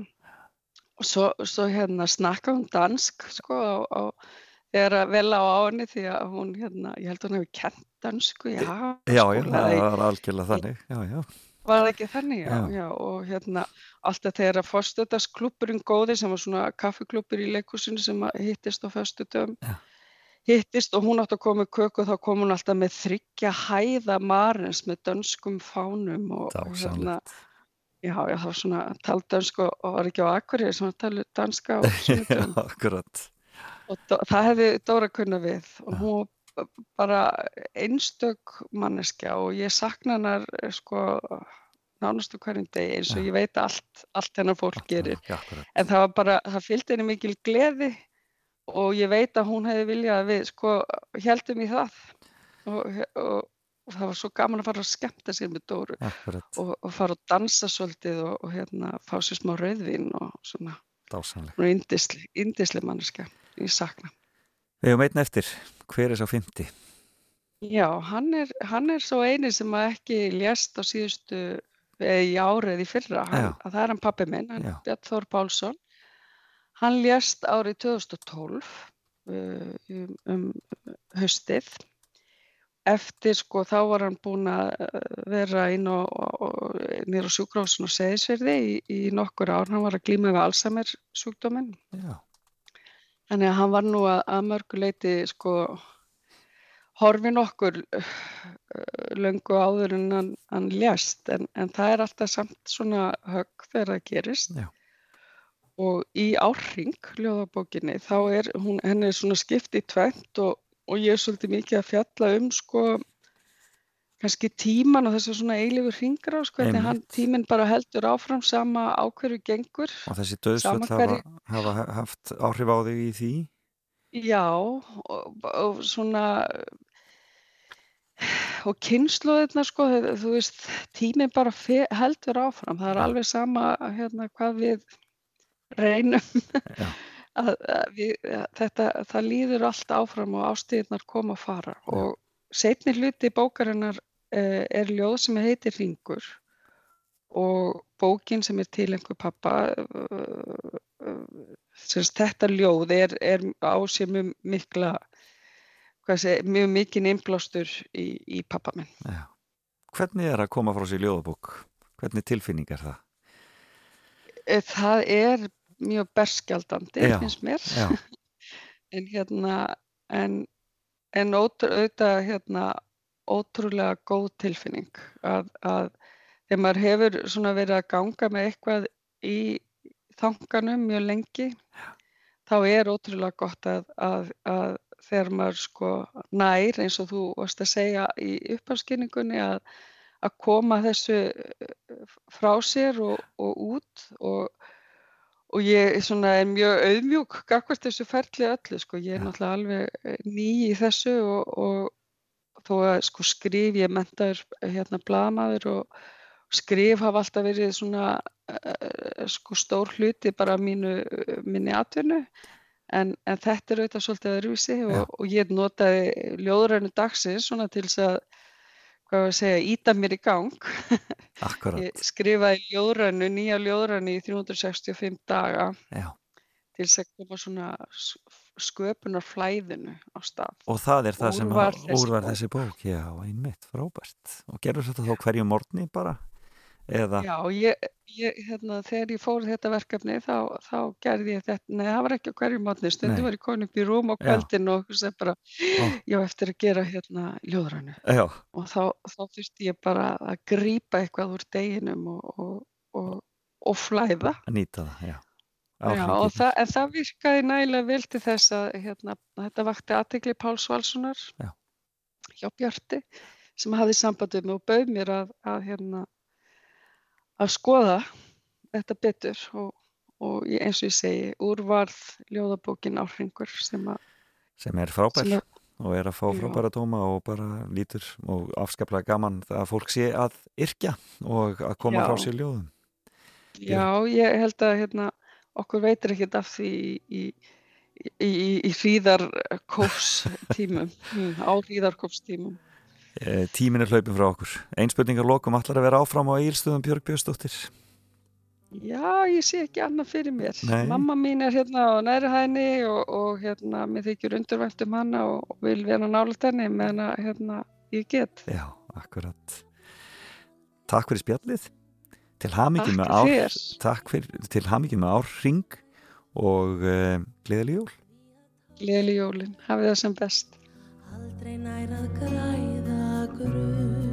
Og svo, svo hérna snakka hún dansk sko á þegar að vel á á henni því að hún hérna, ég held að hún hefði kent dansku, já, Já, já, skóla það var algjörlega þannig Já, já, Var það ekki þannig? Já, Já. já, og hérna alltaf þegar að fórstöðasklúpurinn góði sem var svona kaffiklúpur í leikhúsinu sem hittist á föstudöfum Já. hittist og hún átti að koma með köku og þá kom hún alltaf með þryggja hæða marins með dönskum fánum og, og hérna, já, já, það var svona taldönsku og var ekki á Akureyri sem var talið danska og Já, og það hefði Dóra kunna við og hún bara einstök manneskja og ég sakna hennar eh, sko nánustu hverjum degi eins og ég veit allt, allt hennar fólk gerir. en það var bara, það fylgdi henni mikil gleði og ég veit að hún hefði viljað að við sko heldum í það. Og, og, og það var svo gaman að fara að skemmta sér með Dóru og, og fara að dansa svolítið og, og hérna fá sér smá rauðvín og svona, dásamlegt. Svona indisli, indisli manneska, ég sakna Við hefum einn eftir, hver er sá fymti? Já, hann er, hann er svo eini sem að ekki lést á síðustu eða í árið í fyrra, hann, það er hann pappi minn, hann Já. Björn Þór Pálsson. Hann lést árið 2012 uh, um, um haustið. Eftir sko þá var hann búinn að uh, vera inn á, á sjúkrahúsin og seðisverði í, í nokkur ár. Hann var að glíma við Alzheimer sjúkdóminn. Já, Þannig að hann var nú að, að mörgu leiti sko horfin okkur uh, löngu áður en hann, hann lést en, en það er alltaf samt svona högg þegar það gerist Já. og í árring ljóðabókinni þá er hún, henni er svona skipt í tvent og, og ég er svolítið mikið að fjalla um sko kannski tíman og þessu svona eilifur hringra og sko, hvernig hann tíminn bara heldur áfram sama á hverju gengur og þessi döðsvöld hafa, hafa haft áhrif á þig í því? Já, og, og svona og kynnslóðirna sko, þú veist, tíminn bara heldur áfram, það er Já. alveg sama hérna hvað við reynum Já. að, að við, að þetta, það líður allt áfram og ástíðirnar koma og fara og setni hluti bókarinnar er ljóð sem heitir Ringur og bókin sem er til einhver pappa þetta ljóð er, er á sér mjög mikla sé, mjög mikinn innblástur í, í pappa minn. Já. Hvernig er að koma frá sér ljóðabók? Hvernig tilfinning er það? Eh, Það er mjög berskjaldandi, Já, finnst mér, Já, en hérna, en, en ótrú, auðvitað hérna, ótrúlega góð tilfinning að, að þegar maður hefur svona verið að ganga með eitthvað í þanganum mjög lengi, þá er ótrúlega gott að, að, að þegar maður sko nær eins og þú varst að segja í upphafskynningunni að, að koma þessu eh, frá sér og, og út og, og ég er mjög auðmjúk gagvart þessu ferli öllu sko, ég er náttúrulega alveg eh, ný í þessu og, og þó að sko skrif ég mentaður hérna blaðamaður og skrif hafa alltaf verið svona uh, sko stór hluti bara mínu, minni atvinnu. En, en þetta er auðvitað svolítið öðruvísi og, og ég notaði ljóðrænu dagsins svona til þess að hvað var að segja, íta mér í gang. Ég skrifaði ljóðrænu, nýja ljóðrænu í 365 daga. Já. til þess að koma svona sköpunar flæðinu á stað Og það er það sem Úr var að- þessi bók. Já, einmitt, frábært Og gerur þetta þá hverju morgni bara? Eða, Já, ég, ég, hérna, þegar ég fór þetta verkefni þá, þá gerði ég þetta, nei það var ekki hverju mótni, Nei. stundum var ég komin upp í rúm á Já. kvöldin og sem bara, Ó. ég á eftir að gera hérna ljóðrænu já, og þá, þá þurfti ég bara að grípa eitthvað úr deginum og, og, og, og flæða. nýta það, já Já, það, en það virkaði nægilega vel til þess að hérna, þetta vakti aðtegli Páls Valssonar Já. hjá Bjarti sem hafði sambandið mig og bauð mér að, að, hérna, að skoða þetta betur og, og eins og ég segi, úrvarð ljóðabókin Áhringur sem að, sem er frábær sem að og er að fá frábæra dóma og bara lítur og afskaplega gaman það að fólk sé að yrkja og að koma Já. frá sér ljóðum Já, ég held að hérna, okkur veitir ekkert af því í, í, í, í hríðarkófstímum, mm, á hríðarkófstímum. e, Tímin er hlaupin frá okkur Ein spurningar lokum allar að vera áfram á Egilstöðum Björg Björnsdóttir Já, ég sé ekki annað fyrir mér. Nei. Mamma mín er hérna á næri hæðinni og, og hérna, mér þykir undurvænt um hana og, vil vera nálægt henni meðan hérna, ég get. Já, akkurat Takk fyrir spjallið Til hamingi með ár. Takk fyrir, til hamingi með árring og uh, gleðileg jól. Gleðileg jólin, hafið það sem best. Aldrei nær að græða grunn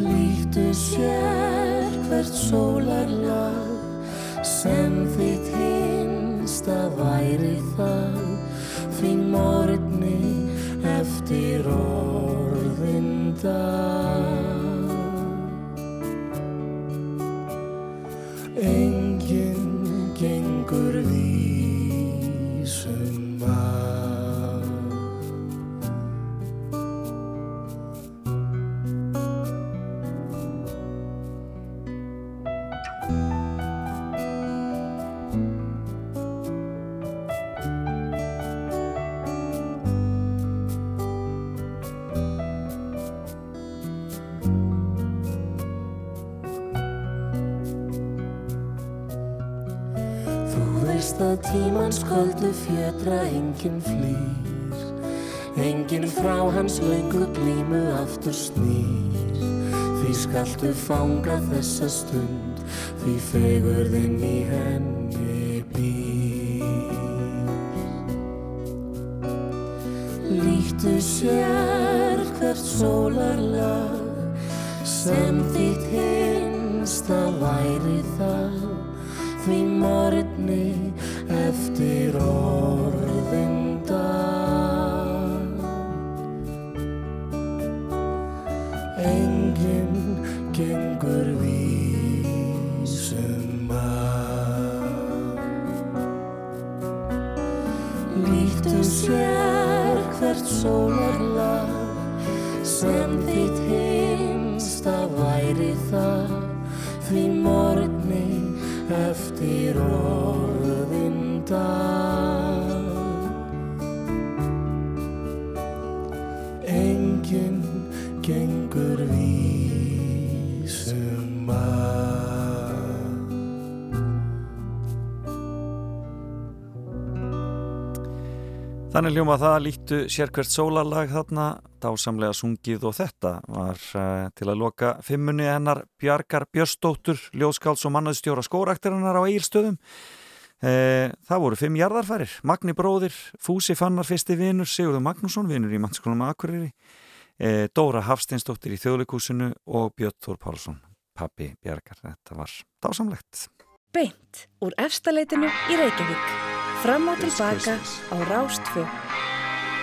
Líktu sér hvert sólarlag sem þitt hinsta væri það. Því morgni eftir orðin dag Enginn gengur vísum köldu fjötra enginn flýr. Enginn frá hans löngu glímu aftur snýr. Því skaltu fanga þessa stund Því fegurðin í henni býr. Líttu sér hvert sólarlag sem þitt hinsta væri það því morgni eftir orðin dag. Enginn gengur vísum að. Líttu sér hvert sólarlag sem þitt hinsta væri það því morgni eftir orðin dag. Enginn gengur vísum að. Þannig hljóma það líttu sérkvært sólarlag þarna, dásamlega sungið og þetta var uh, til að loka fimmunni hennar Bjarkar Björstóttur, ljóskáls og mannaðstjóra skóraktarinnar á Egilstöðum. Uh, það voru fimm jarðarfærir, Magni Bróðir, Fúsi Fannar fyrsti vinur, Sigurður Magnússon, vinur í mannskólum Akureyri, uh, Dóra Hafsteinsdóttir í þjóðleikúsinu og Björn Þór Pálsson, pappi Bjarkar. Þetta var dásamlegt. Beint úr efstaleitinu í Reykjavík. Fram og tilbaka á Rástfjö.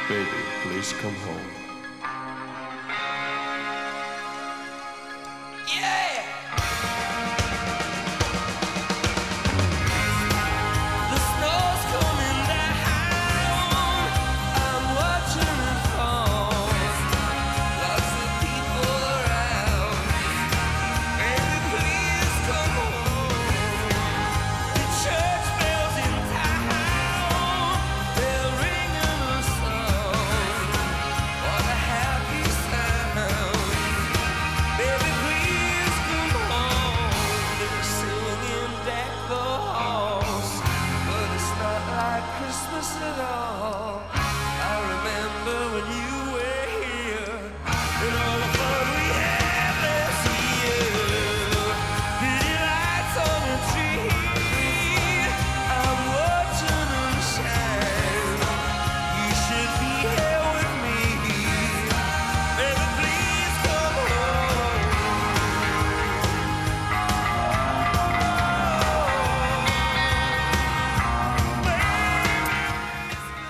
Baby, please come home.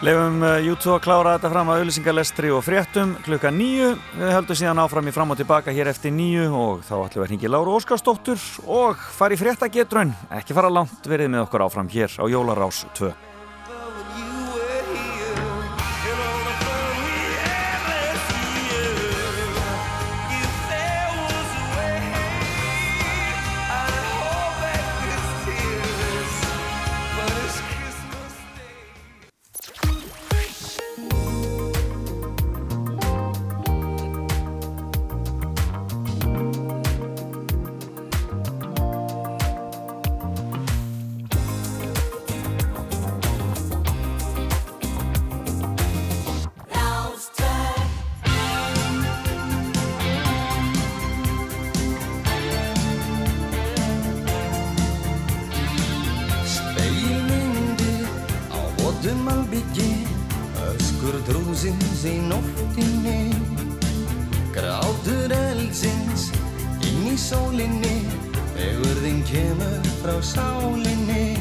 Leifum uh, YouTube að klára þetta fram að auðlýsingalestri og fréttum klukka nýju. Við höldum síðan áfram í fram og tilbaka hér eftir nýju og þá ætlum við að hringja Láru Óskarsdóttur og fara í fréttagetrun. Ekki fara langt verið með okkur áfram hér á Jólarás 2. drúsins í nóttinni. Grátur eldsins inn í sólinni. Vegurðin kemur frá sálinni.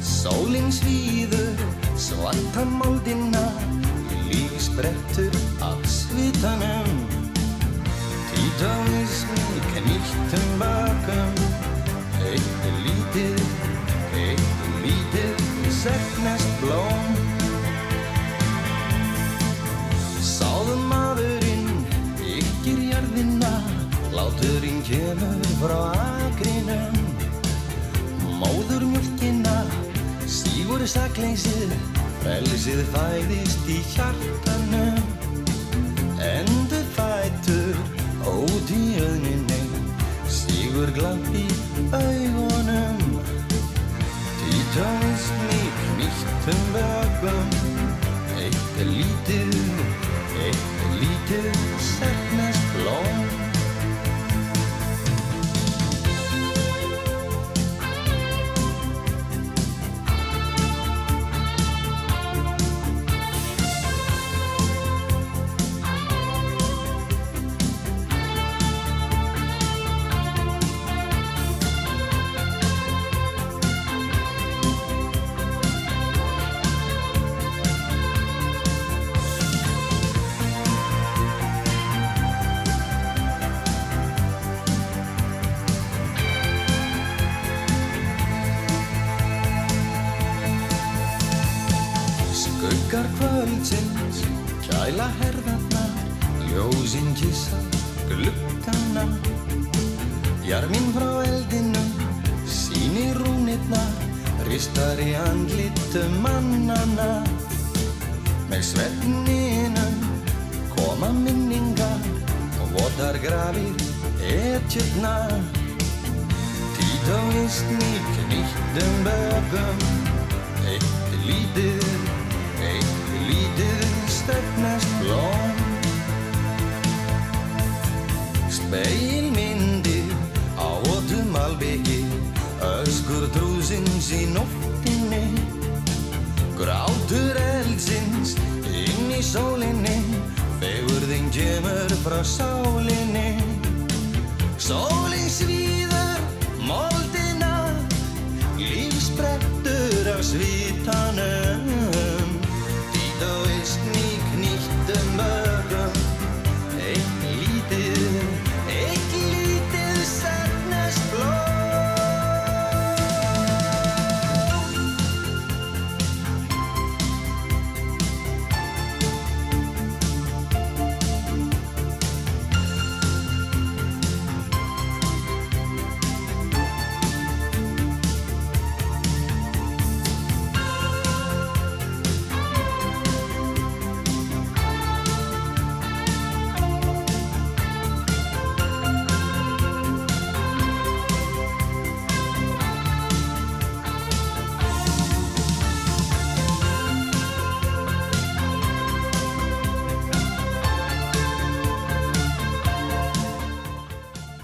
Sólin svíður svarta moldina Líf sprettur af svitanum. Títavismi knýttum bakum Eitt lítið, eitt lítið. Segnast blóm Sáðum maðurinn Ykkir jarðina Láturinn kemur frá akrinum. Móður mjölkina Stígur sakleysið Frelsið fæðist í hjartanum. Endur fætur Ót í öðninni Stígur glamp í augunum. Títaðist mig nýttum vögum Eitt er lítið, eitt er lítið Segnast blóm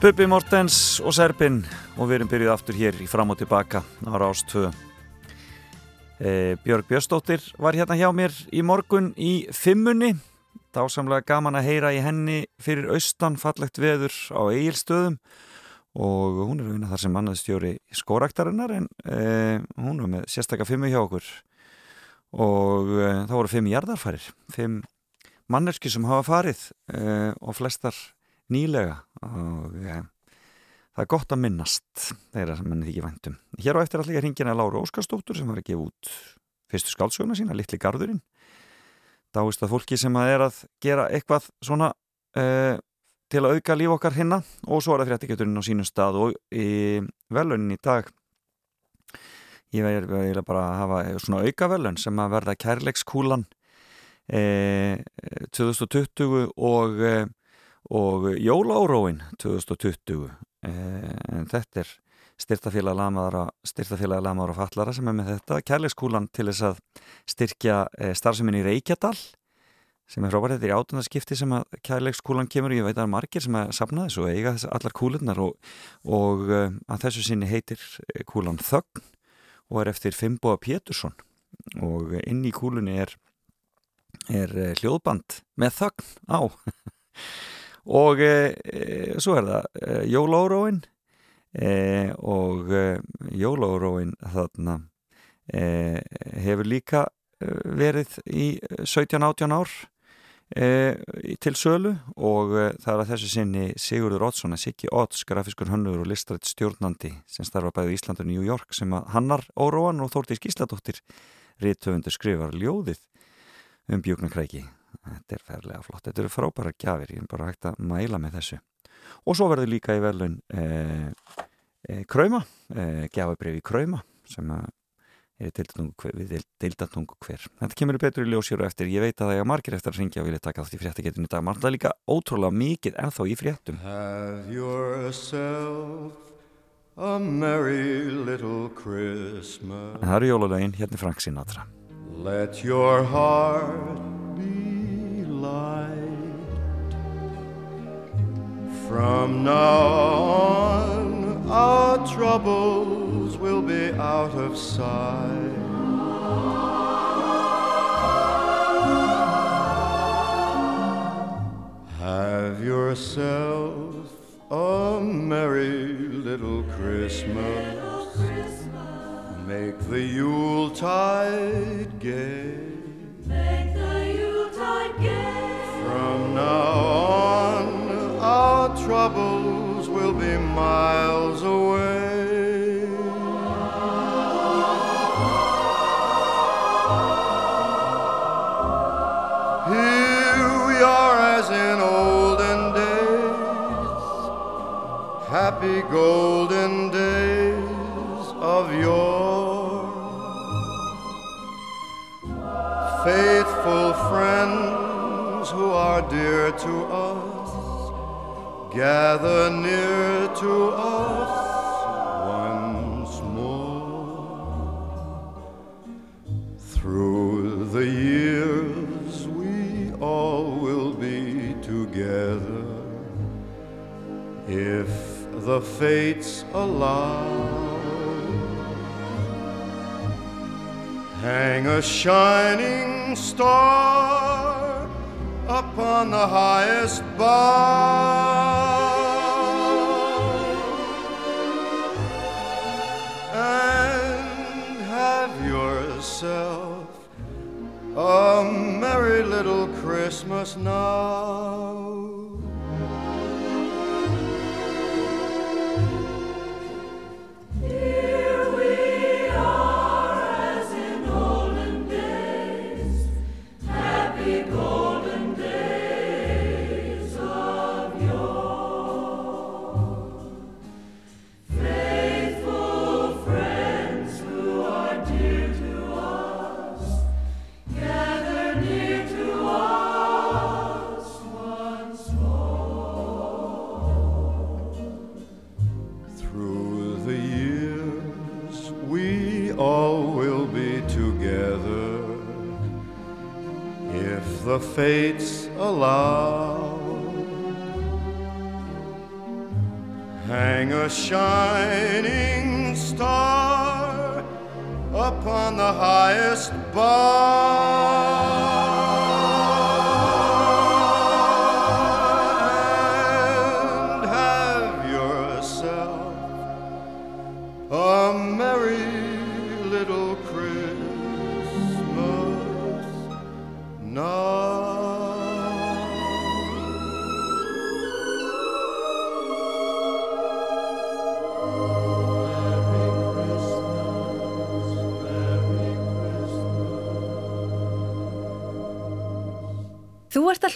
Bubi Mortens og Serbin og við erum byrjuð aftur hér í fram og tilbaka á Rástvö e, Björg Björnsdóttir var hérna hjá mér í morgun í fimmunni. Dásamlega gaman að heyra í henni fyrir austan fallegt veður á eigilstöðum og hún er að þar sem mannaðstjóri skóraktarinnar en e, hún er með sérstakka fimmu hjá okkur. Og e, það voru fimm jarðarfærir fimm mannerski sem hafa farið og flestar nýlega og ja, það er gott að minnast þeirra sem mann þykir væntum. Hér á eftir allir hringina Láru Óskarsdóttur sem var að gefa út fyrstu skálsöguna sína, Littli Garðurinn dáist að fólki sem að er að gera eitthvað svona uh, til að auka líf okkar hinna og svo er það fréttikjöturinn á sínum stað og í velunin í dag ég vil bara hafa svona auka velun sem að verða kærleikskúlan uh, 2020 og uh, og Jóláróin 2020 en þetta er styrtafélag lamaðara lamaðara og fallara sem er með þetta kærleiskúlan til þess að styrkja starfseminni í Reykjadal sem er frábært, þetta er í átundarskipti sem að kærleikskúlan kemur, ég veit að það er margir sem að sapna þessu og eiga þess allar kúlunar og, og að þessu sinni heitir kúlan Þögn og er eftir Fimboa Pétursson. Og inn í kúlunni er er hljóðband með þögn á og e, e, svo er það e, jólóróin og jólóróin þarna hefur líka verið í 17-18 ár til sölu. Og það er að þessu sinni Sigurður Oddsson að Siggi Odds, grafiskur hönnur og listrætt stjórnandi sem starfa bæðið í Íslandu og New York sem að hannar óróan og Þórtís Gísladóttir rítöfundur skrifar ljóðið um bjúknarkræki þetta er ferlega flott, þetta eru frábæra gjafir. Ég er bara hægt að mæla með þessu. Og svo verður líka í velun eh, eh, Krauma eh, gjafabrif í Krauma sem er deildatungu hver þetta kemur í ljósýru eftir. Ég veit að það er margir eftir að ringja og vilja taka þátt í fréttagetinu í dag. Er líka ótrúlega mikið ennþá í fréttum. Have yourself a merry little Christmas. En það eru jólulegin hérna Frank Sinatra. Let your heart light From now on our troubles will be out of sight. Have yourself a merry little Christmas. Make the Yuletide gay happy golden days of yore. Faithful friends who are dear to us, gather near to us. fates allow. Hang a shining star upon the highest bough and have yourself a merry little Christmas now.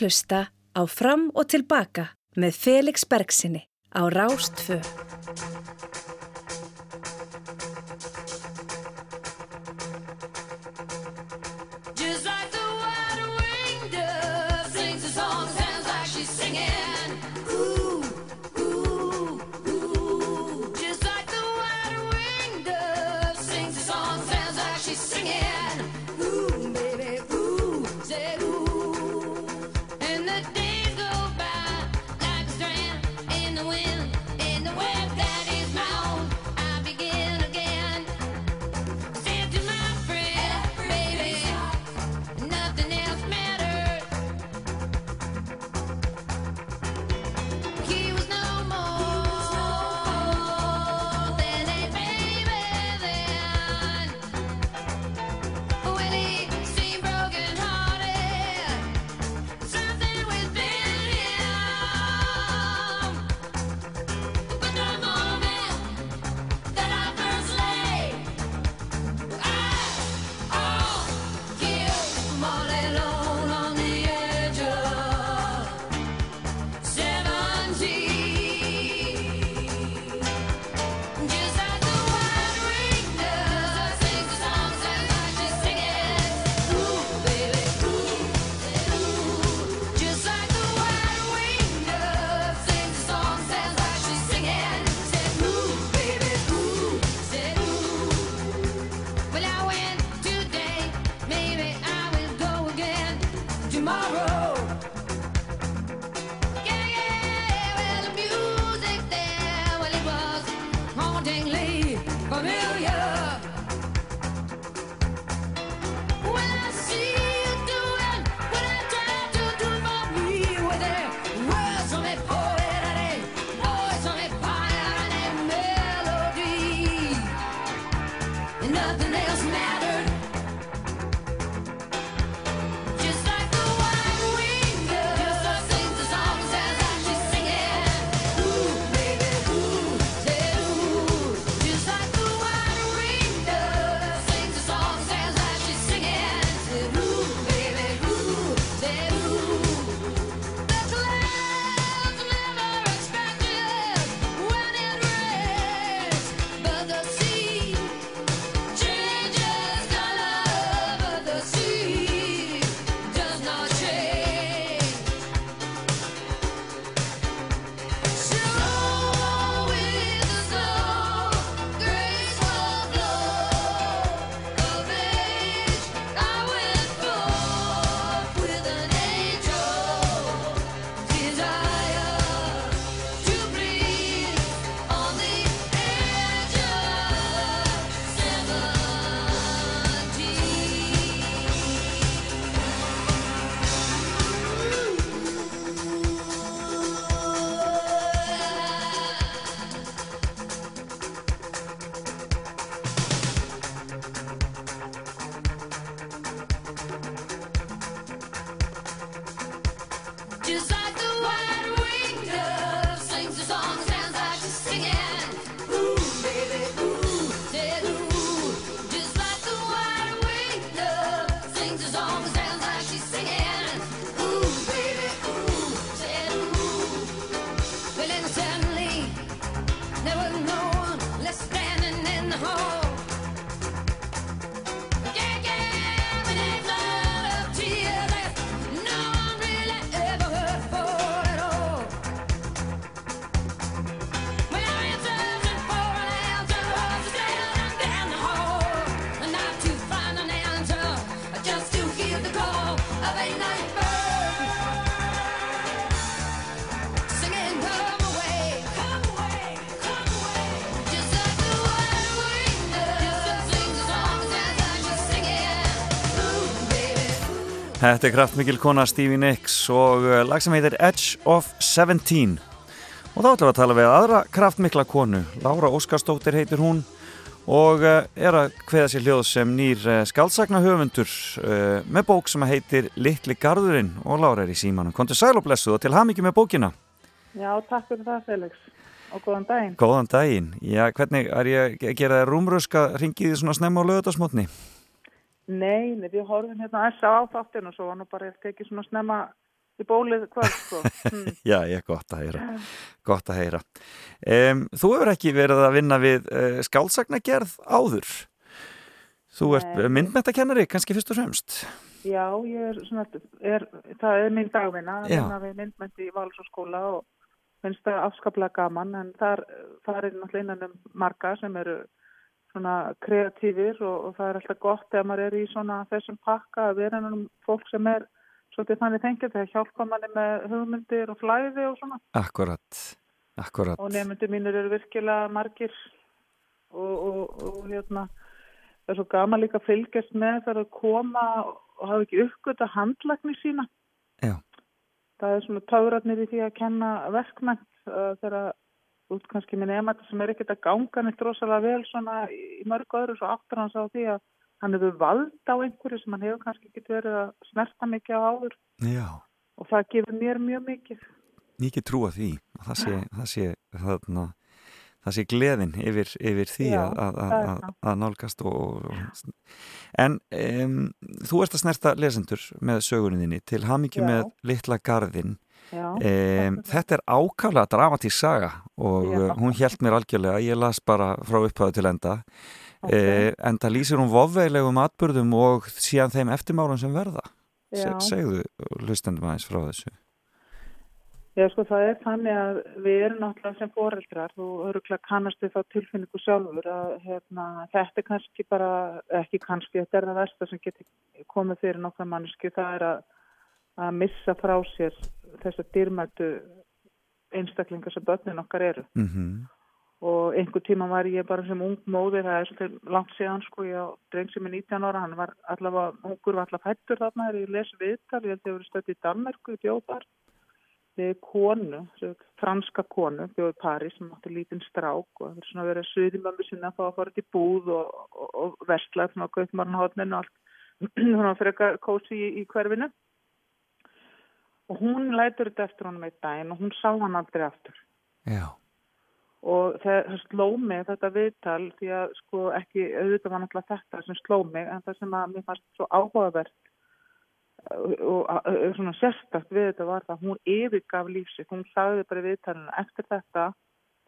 hlusta á Fram og Tilbaka með Felix Bergsinni á Rástfö. Þetta er kraftmikil kona Stevie Nicks og uh, lag sem heitir Edge of 17 og þá ætlum við að tala við aðra kraftmikla konu Laura Óskarstóttir heitir hún og uh, er að hveða sér hljóð sem nýr uh, skálsagna höfundur með bók sem heitir Littli Garðurinn og Laura er í símanum. Kontur sæl og og til hafmyggjum með bókina. Já, takk fyrir það Felix og góðan daginn. Góðan daginn. Já, hvernig er ég að gera rúmröska ringið svona snemma á löðarsmotni? Nei, nei, við horfum hérna að S.A. á þáttinu og svo var nú bara ég tekið svona snemma í bólið kvöld, sko. Hmm. Já, ég er gott að heyra. Gott að heyra. Um, þú hefur ekki verið að vinna við uh, skálsagnagerð áður. Þú ert nei. myndmættakennari, kannski fyrst og fremst. Já, ég er svona, er, það er minn dagvinna, að vinna við myndmætti í Valsóskóla og finnst það afskaplega gaman, en þar, þar er náttúrulega innan um marga sem eru svona kreatífir og, og það er alltaf gott ef maður er í svona þessum pakka að vera ennum fólk sem er svolítið þannig þengið þegar hjálpa manni með hugmyndir og flæði og svona. Akkurat, akkurat. Og nefnmyndir mínir eru virkilega margir og, og, og hérna það er svo gama líka að fylgjast með þar að koma og hafa ekki uppgötta handlagni sína. Já. Það er svona táratnir í því að kenna verkmenn þegar út kannski minn emata sem er ekkert að ganga neitt rosalega vel svona í mörg öðru svo áttur hans á því að hann hefur vald á einhverju sem hann hefur kannski ekki verið að snerta mikið á áður. Já. og það gefur mér mjög mikið. Mikið trúa því. Það sé, það sé, þarna, það sé gleðin yfir, yfir því Já, að, að, að nálgast og, og... en um, þú ert að snerta lesendur með söguninni til hamingju með litla garðin Já, um, þetta er ákvæmlega dramatísk saga og Já. Eh, hún hjælt mér algjörlega, ég las bara frá upphæðu til enda okay. uh, en það lýsir hún vofveilegum atbyrðum og síðan þeim eftirmálum sem verða Se, segðu hlustendum aðeins frá þessu Já sko það er þannig að við erum náttúrulega sem foreldrar og öruglega kannast við þá tilfinningu sjálfur að hérna, þetta er kannski bara, ekki kannski, þetta er það versta sem getur komið fyrir nokkra mannsku, það er að, að missa frá sér þessar dýrmættu einstaklingar sem börnin okkar eru. Mm -hmm. og einhver tíma var ég bara sem ung móðir, það er svolítið langt síðan sko, ég á dreng sem er 19 ára hann var allavega, ungur var allavega hættur þarna þegar ég les viðtal, ég held að ég voru stöðt í Danmarku í bjóðbar við konu, franska konu bjóði Paris sem átti lítinn strák og það er svona verið að suði mömmu sinna að fá að fara til búð og, og, og vestla svona að margna hodnin og allt. Svona fyrir að kósi í, í hverfinu og hún lætur þetta eftir honum eitt daginn og hún sá hann aldrei aftur. Já. og það sló mig þetta viðtal því að sko ekki auðvitað var náttúrulega þetta sem sló mig en það sem að mér fannst svo áhugavert og, og svona sérstakt við þetta var það hún yfirgaf lífsitt, hún sagði bara viðtalinu eftir þetta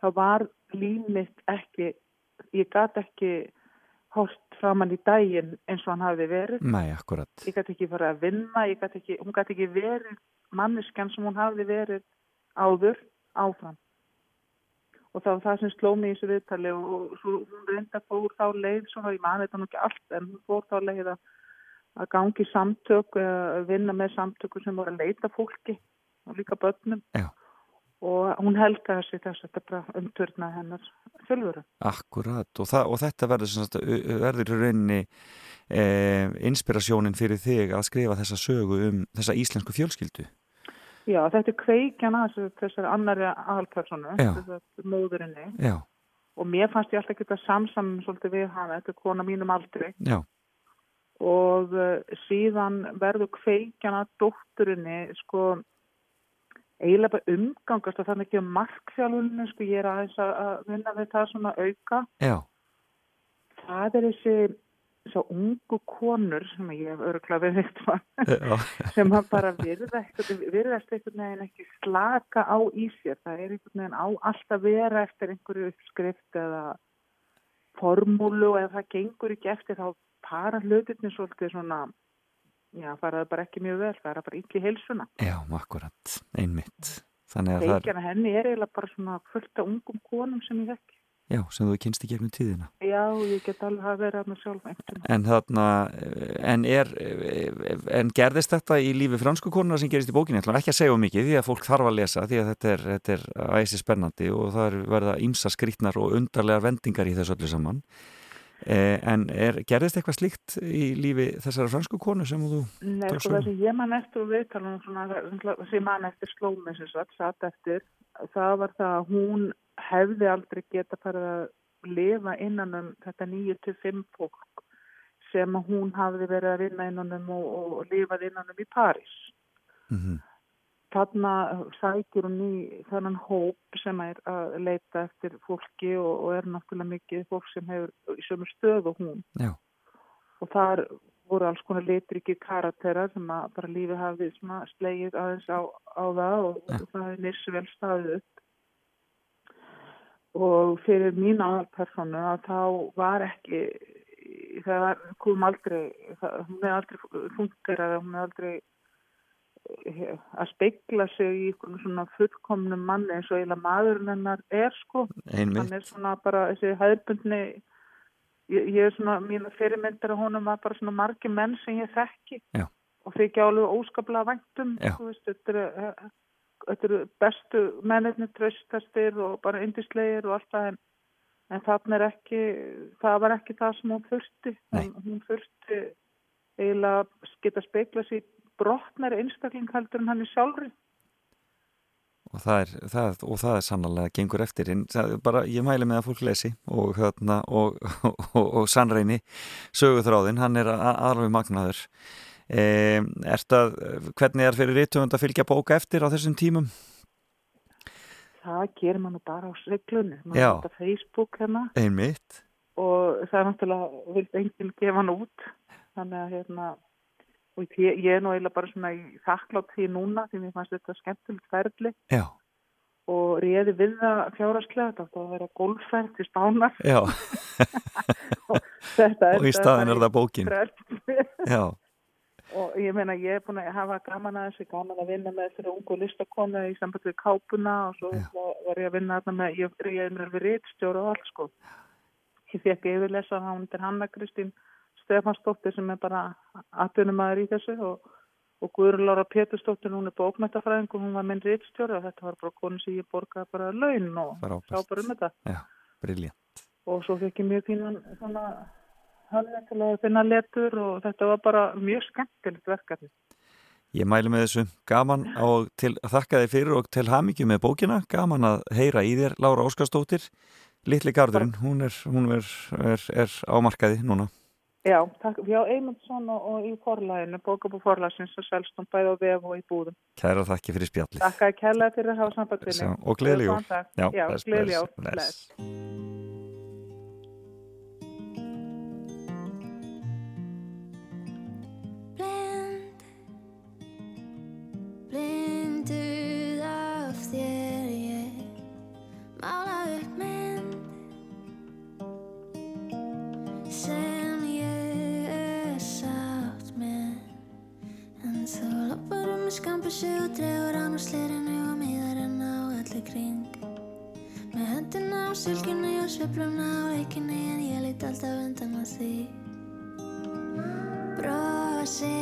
þá var lífmitt ekki ég gæti ekki hóst framann í daginn eins og hann hafi verið. Nei, akkurat. Ég gæti ekki farið að vinna, ekki, hún gæti ekki verið manneskjan sem hún hafði verið áður áfram og það var það sem sló mig í þessu viðtali og, svo hún reynda fór þá leið svona, ég maður þetta nú ekki allt en hún fór þá leið að, að gangi samtök að vinna með samtöku sem voru að leita fólki og líka börnum Já. Og hún helgaði sig þess að þetta bara umturna hennar fjölvöru Akkurat og, það, og þetta verður, verður rauninni eh, inspirasjónin fyrir þig að skrifa þessa sögu um þessa íslensku fjölskyldu. Já, þetta er kveikjan að þessari annari aðalpersonu, þessari móðurinni. Já. og mér fannst ég alltaf ekki að samsamum svolítið við hana, þetta er kona mínum aldrei Já. og uh, síðan verður kveikjan að dótturinni sko eiginlega bara umgangast og þannig ekki um markþjálfunni, sko ég er aðeins að vinna við það svona auka. Já. það er þessi svo ungu konur sem ég hef öruglega verið sem hann bara virðast einhvern veginn ekki slaka á í sér. Það er einhvern veginn á alltaf vera eftir einhverju uppskrift eða formúlu eða það gengur ekki eftir þá para hlutinni svolítið svona já, faraði bara ekki mjög vel, er bara ekki heilsuna Já, akkurat, einmitt Þannig að það er henni er eiginlega bara svona fullt af ungum konum sem ég vekk Já, sem þú kynst í gegnum tíðina. Já, ég get alveg að vera með sjálf einhvern. En þarna, en er, en gerðist þetta í lífi fransku konar sem gerist í bókinu? Ég ætlum ekki að segja mikið því að fólk þarf að lesa því að þetta er, þetta er æsi spennandi og það er verða ímsa skrítnar og undarlegar vendingar í þessu öllu saman. Eh, en er, gerðist eitthvað slíkt í lífi þessara fransku konu sem þú Nei, sko það sem ég man eftir og viðtalum sem man eftir slómi sem satt, satt eftir, það var það að hún hefði aldrei geta farið að lifa innan um þetta 9-5 fólk sem hún hafði verið að vinna innan um og, og, lifað innan um í París. Mhm. Þarna sækir hún í þannan hóp sem er að leita eftir fólki og, og er náttúrulega mikið fólk sem hefur í sömu stöð og hún. Já. Og þar voru alls konar litriki karaktera sem að bara lífi svona slegið aðeins á, á það og Já. það hefði nýrsi vel staðið upp. Og fyrir mín aðalpersonu að þá var ekki, það var, kom aldrei, það, hún er aldrei fungerað, hún er aldrei að speikla sig í svona fullkomnum manni eins og eiginlega maðurinn hennar er sko. Einmitt. Hann er svona bara þessi hæðbundni, ég, ég er svona, mínu fyrirmyndar að honum var bara svona margi menn sem ég þekki Já. og þykja alveg óskaplega væntum, Já. þú veist, þetta eru, eh, þetta eru bestu mennirni tröstastir og bara yndislegir og allt það en, en er ekki, það var ekki það sem hún þurfti, hún, hún þurfti eiginlega geta speikla sér brotnari einstakling heldur en hann er sjálfri. og það er, það, og það er sannlega gengur eftir bara, ég mæli með að fólk lesi og, hérna, og, og, og, sannreini söguþráðin, hann er alveg magnaður. E, að, hvernig er fyrir rítumund að fylgja bóka eftir á þessum tímum? Það gerir mann bara á siglunni, mann þetta Facebook hérna. Einmitt. Og það er náttúrulega, vildi enginn gefa hann út, þannig að hérna, og ég, ég er nú eiginlega bara svona í þakklátt því núna, því mér fannst þetta skemmtilegt ferli Já, og réði við það fjárhagslega, þetta að vera golfferð til spánar. já, Þetta og í staðin er það bókin. Já, og ég meina ég er búin að hafa gaman að þessu gaman að vinna með þeirra ungu listakonu í samband við kápuna og svo var ég að vinna þarna með ég, ég er með réttstjóra og allt sko. Ég fekk yfirlesa hún er Hanna Kristín Stefansdóttir sem er bara atvinnumæður í þessu og, og Guðrún Lára Pétursdóttir hún er bókmættafræðing og hún var minn réttstjóra og þetta var bara konu sem ég borgaði bara laun og sá bara um þetta. Já, briljant og svo fekk ég mjög fínan svona að finna letur og þetta var bara mjög skemmtilegt verkefni. Ég mæli með þessu. Gaman og til þakka þið fyrir og til hamingju með bókina. Gaman að heyra í þér, Lára Óskarsdóttir. Litli Garðurinn, hún er, hún er, er, er ámarkaði núna Já, takk. Já, Eymundsson og, og í forlæginu, bókabú forlægsins og selst hún bæði á vef og í búðum. Kæra þakki fyrir spjallið Takk að kærlega fyrir að hafa sambandinni. Og gleðileg jól. Já, Já, bless, skambissu og dregur án úr slirinu og miðar henn á allir kring. Með höndina á sylginni og sveifluna á leikinni en ég lít alltaf undan að því. Brosið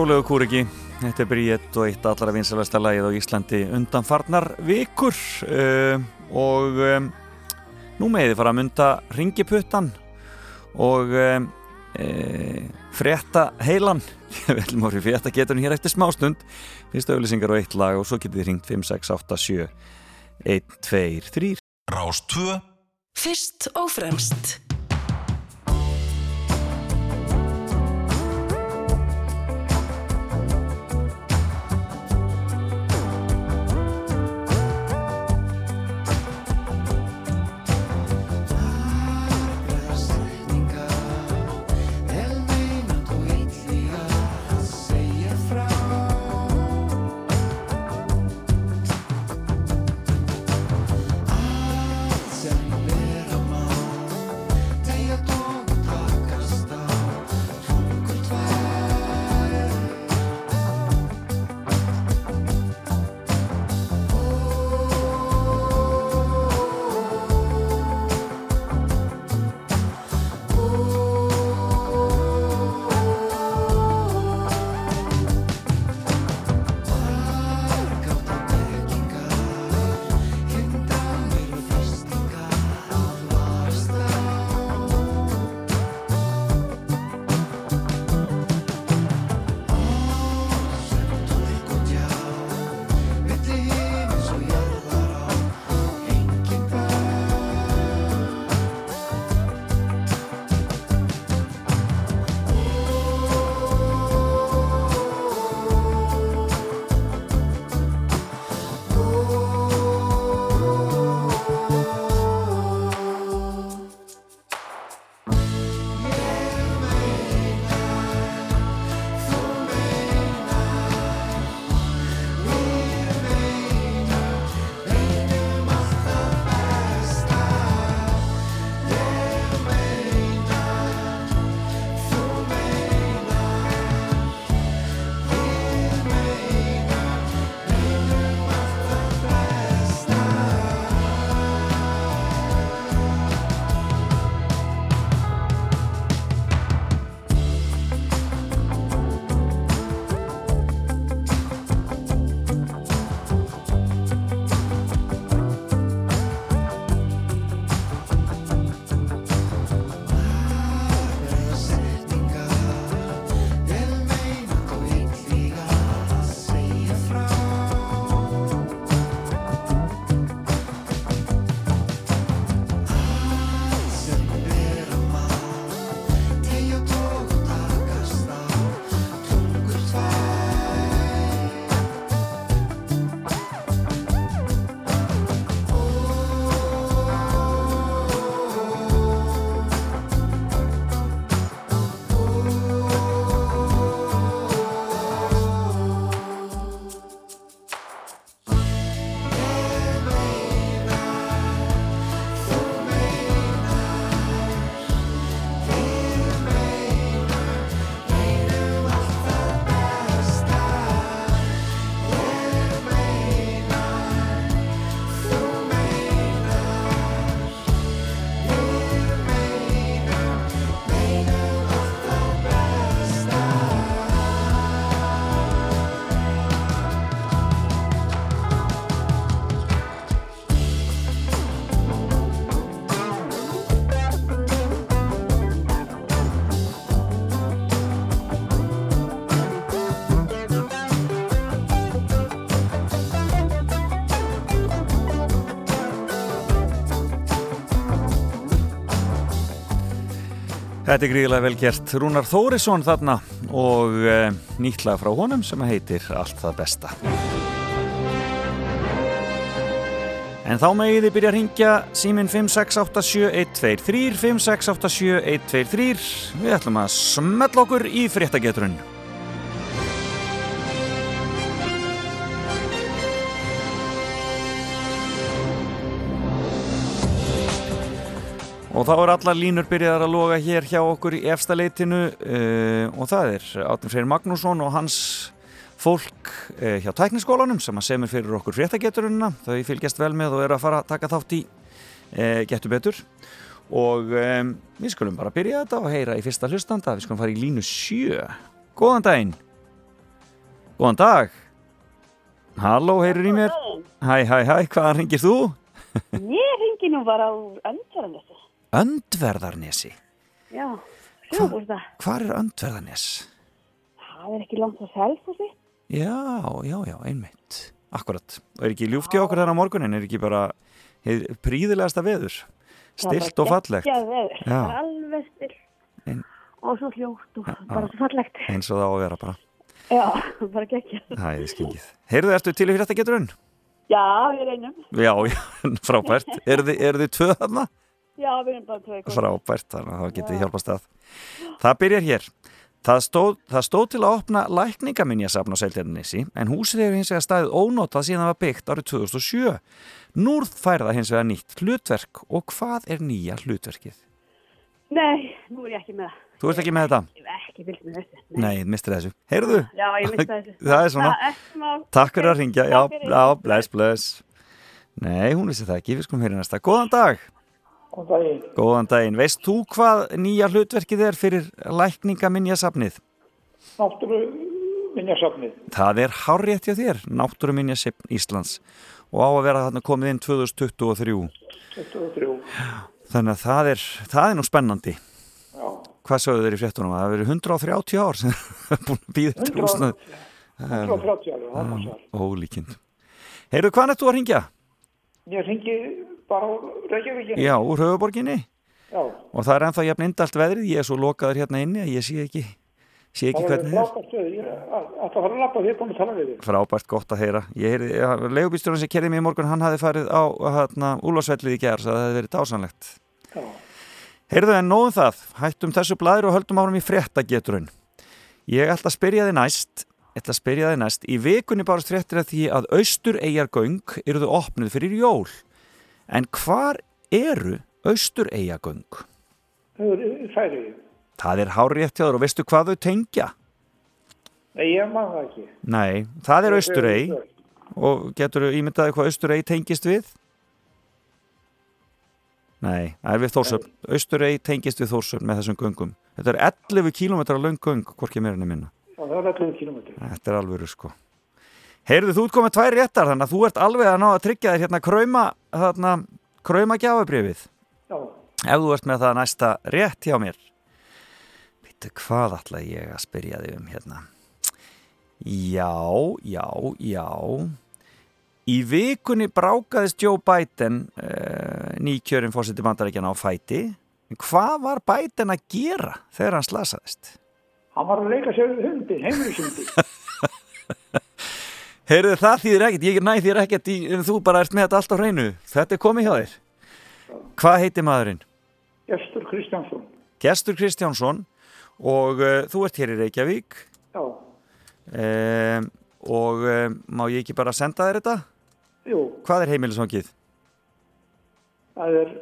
Rólegu kúriki, þetta er Bríett og eitt allra vinsalasta lagið á Íslandi undan farnar vikur. Uh, og um, nú meði fara að mynda ringiputtan og um, e, frétta heilan. Við ætlum að fyrir frétta getur hér eftir smástund. Fyrsta auðlýsingar og eitt lag og svo getur þið ringt 5, 6, 8, 7 1, 2, 3 Rás 2 Fyrst og fremst Þetta er gríðilega vel gert. Rúnar Þórisson þarna og e, nýtla frá honum sem heitir Allt það besta. En þá megið þið byrja að ringja símin 5687123 5687123 Við ætlum að smetla okkur í fréttageturinn. Og þá er allar línur byrjaðar að loga hér hjá okkur í efstaleitinu uh, og það er Átnir Freyr Magnússon og hans fólk uh, hjá tækniskólanum sem að semur fyrir okkur fréttageturuna. Þau fylgjast vel með og eru að fara að taka þátt í uh, getur betur. Og um, við skulum bara byrja þetta og heyra í fyrsta hlustanda. Við skulum fara í línu sjö. Góðan daginn. Góðan dag. Halló, heyrur í mér? Hæ, hæ, hæ, hvaðan ringir þú? Ég ringi nú bara á öndverðanessi. Öndverðarnesi. Já, sjóður það. Hvar er Öndverðarnes? Það er ekki langt að selfhúsi. Já, já, já, einmitt. Akkurat. Og er ekki ljúft í okkur þar á morgunin? Er ekki bara hið príðilegasta veður? Stilt og fallegt. Er veður. Já. Er alveg stilt. En- Og svo hljótt og bara svo fallegt. Eins og það á að vera bara. Já, bara gekkja. Það er skengið. Heyrðu, ertu til í fyrir þetta geturinn? Já, við reynum. Já, já, frábært. Eru þið, eru þið tvö þarna? Já, við erum bara tvei. Frábært, þannig að það getið hjálpast að. Það byrjar hér. Það stóð, það stóð til að opna lækningaminjasafn á Seltjarnissi en húsið hefur hins vegar staðið ónotað síðan það var byggt árið 2007. Núrð færða hins vegar nýtt hlutverk og hvað er nýja hlutverkið? Nei, nú er ég ekki með það. Þú ert ekki með þetta? Ég er ekki vilt með þessu. Nei, mistir þessu. Heyrðu? Já, ég misti þessu. Það er svona. Mál. Takk fyrir að ringja. Já, bless, bless. Nei, hún vissi það ekki. Við skulum heyra næsta. Góðan dag. Góðan daginn. Góðan daginn. Veist þú hvað nýja hlutverkið er fyrir lækningaminjasafnið? Náttúru minjasafnið. Það er hárrétt hjá þér, Náttúruminjasafn Íslands og á að vera þarna komið inn 2023. 23. Þannig að það er, það er nú spennandi. Já. Hvað sögðu þeir í fréttunum? Það verið 130 ár sem er búin að býða til 100 húsnað. 130 ára, það var svar. Ólíkind. Heyrðu, hvað er þú að ringja? Ég ringi bara á Reykjavík. Já, úr höfuborginni. Já. Og það er ennþá jafn indalt veðrið. Ég er svo lokaður hérna inni að ég sé ekki, sé ekki hvernig er það er. frábært. Ég er að að fara að lappa því búin að tala við þig. Frábært gott að heyra. Ég leigubýstjórun sem kerði mig í morgun, hann hafði farið á hérna, úlfarsvellið í gerð, það hefði verið dásanlegt. Já. Heyrðu en nóðum það, hættum þessu blæður og höldum árum í fréttageturinn. Ég ætla að spyrja þið næst, ég ætla að spyrja þið næst, í vikunni En hvar eru austur eigjargöng? Það er færið. Það er hárrétt hjá þér og veistu hvað þau tengja? Nei, ég man það ekki. Nei, það er Ég austur fer eig austur og getur þú ímyndaði hvað austur eig tengist við? Nei, það er við Þórsöfn. Austur eig tengist við Þórsöfn með þessum göngum. Þetta er 11 km löng göng, hvorki meira enn minna. Já, það er 11 km. Þetta er alveg sko. Heyrðu, þú ert komið tvær réttar, þannig að þú ert alveg að ná að tryggja þér hérna krauma, hérna, krauma gjafabrifið. Já. Ef þú ert með það næsta rétt hjá mér. Vittu, hvað ætla ég að spyrja þig um hérna? Já, já, já. Í vikunni brákaðist Joe Biden, uh, nýkjörinn fórseti bandarækjana á fæti. En Hvað var Biden að gera þegar hann slasaðist? Hann var að leika sér hundi, heimilishundi. Heyrðu það þýðir ekkert, ég næ þýr ekkert í, en þú bara ert með þetta allt á hreinu. Þetta er komið hjá þér. Hvað heitir maðurinn? Gestur Kristjánsson. Gestur Kristjánsson og uh, þú ert hér í Reykjavík Já. um, og um, má ég ekki bara senda þér þetta? Jú. Hvað er heimilisvangið? Það er...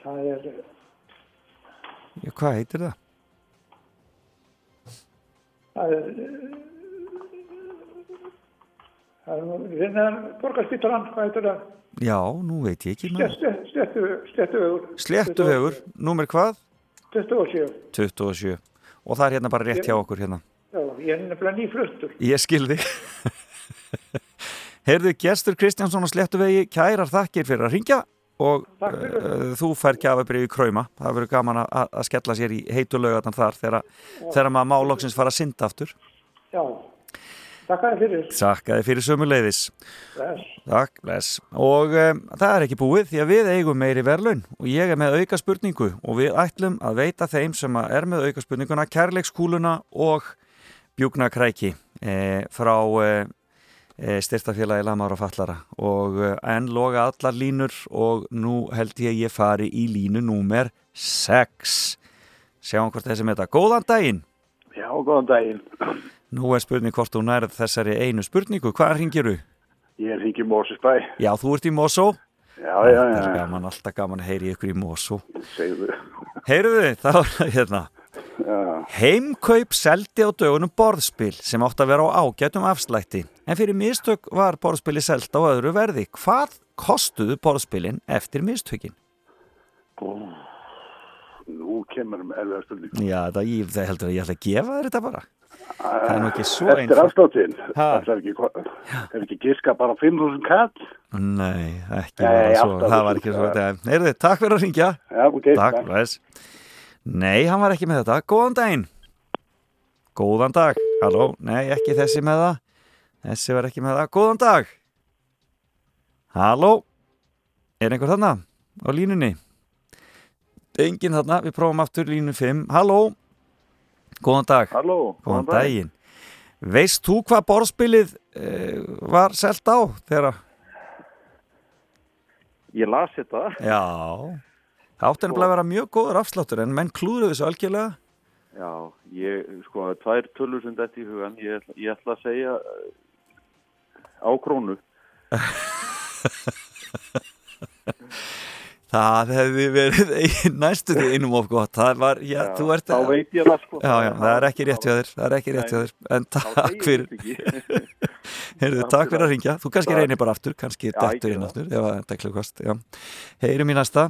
Það er... Já, hvað heitir það? Það er... Það er vinnan borgarspítalan, hvað heitir það? Já, nú veit ég ekki maður. Sléttuvegur. Sléttuvegur, númer hvað? 27. 27. Og það er hérna bara rétt hjá okkur hérna. Já, ég er nefnilega nýfluttur. Ég skilði. Heyrðu, gestur Kristjánsson á Slettuvegi, kærar þakkir fyrir að ringja og uh, þú fær gjafabrið í kræma. Það verður gaman að, að skella sér í heitulögatan þar þegar, þegar maður málóksins fara að synda aftur. Já. Takk að þið fyrir. Takkaði fyrir sömuleiðis. Bless. Takk, bless. Og um, það er ekki búið því að við eigum meiri verðlaun og ég er með auka spurningu og við ætlum að veita þeim sem er með auka spurninguna kærleikskúluna og bjúknakræki e, frá e, e, styrtafélagi Lamar og Fallara og e, enn loga allar línur og nú held ég að ég fari í línu númer 6. Sjáum hvort þessi með þetta. Góðan daginn! Já, góðan daginn. Nú er spurning hvort þú nærð þessari einu spurningu. Hvað ringir þú? Ég hringi Mósusbæ. Já, þú ert í Mosó. Já, já, já. Það er gaman, alltaf gaman að heyri ykkur í Mosó. Segðu. Heyrðu þið, þá er hérna. Já. Heimkaup seldi á dögunum borðspil sem átt að vera á ágætum afslætti. En fyrir mistök var borðspili selt á öðru verði. Hvað kostuðu borðspilin eftir mistökin? Nú kemur um erfiða stundin. Já, það, ég, það heldur að ég ætla að gefa þér þetta bara. Það er nú ekki svo Eftir einfalt. afsláttin, Ha? það er ekki, er ekki giska bara 5.000 katt? Nei, ekki Nei, svo, það var ekki svo þetta. Heyrðu, takk fyrir að ringja. Já, ok. Takk, takk. Nei, hann var ekki með þetta. Góðan daginn. Góðan dag. Halló, nei, ekki þessi með það. Þessi var ekki með það. Góðan dag. Halló. Er einhver þarna á línunni? Engin þarna, við prófum aftur línu 5. Halló. Góðan dag. Halló, Góðan daginn. Veist þú hvað borðspilið uh, var selt á þegar Ég las þetta. Já, það átti nefnilega að vera mjög góður afsláttur en menn klúður þessu algjörlega. Já, ég, sko, tvær tölur sem þetta í hugan, ég, ég ætla að segja eh, á krónu. Það hefði verið næstu því einum of gott. Það var, já, Já, þú ert þá veit ég það, sko. Já, já, það er ekki rétt hjá þér, það er ekki rétt hjá þér. En takk fyrir, heyrðu, takk fyrir að ringja. Þú kannski reynir bara aftur, kannski geri inn það. aftur, ef að þetta er klukast. Heyrum í næsta.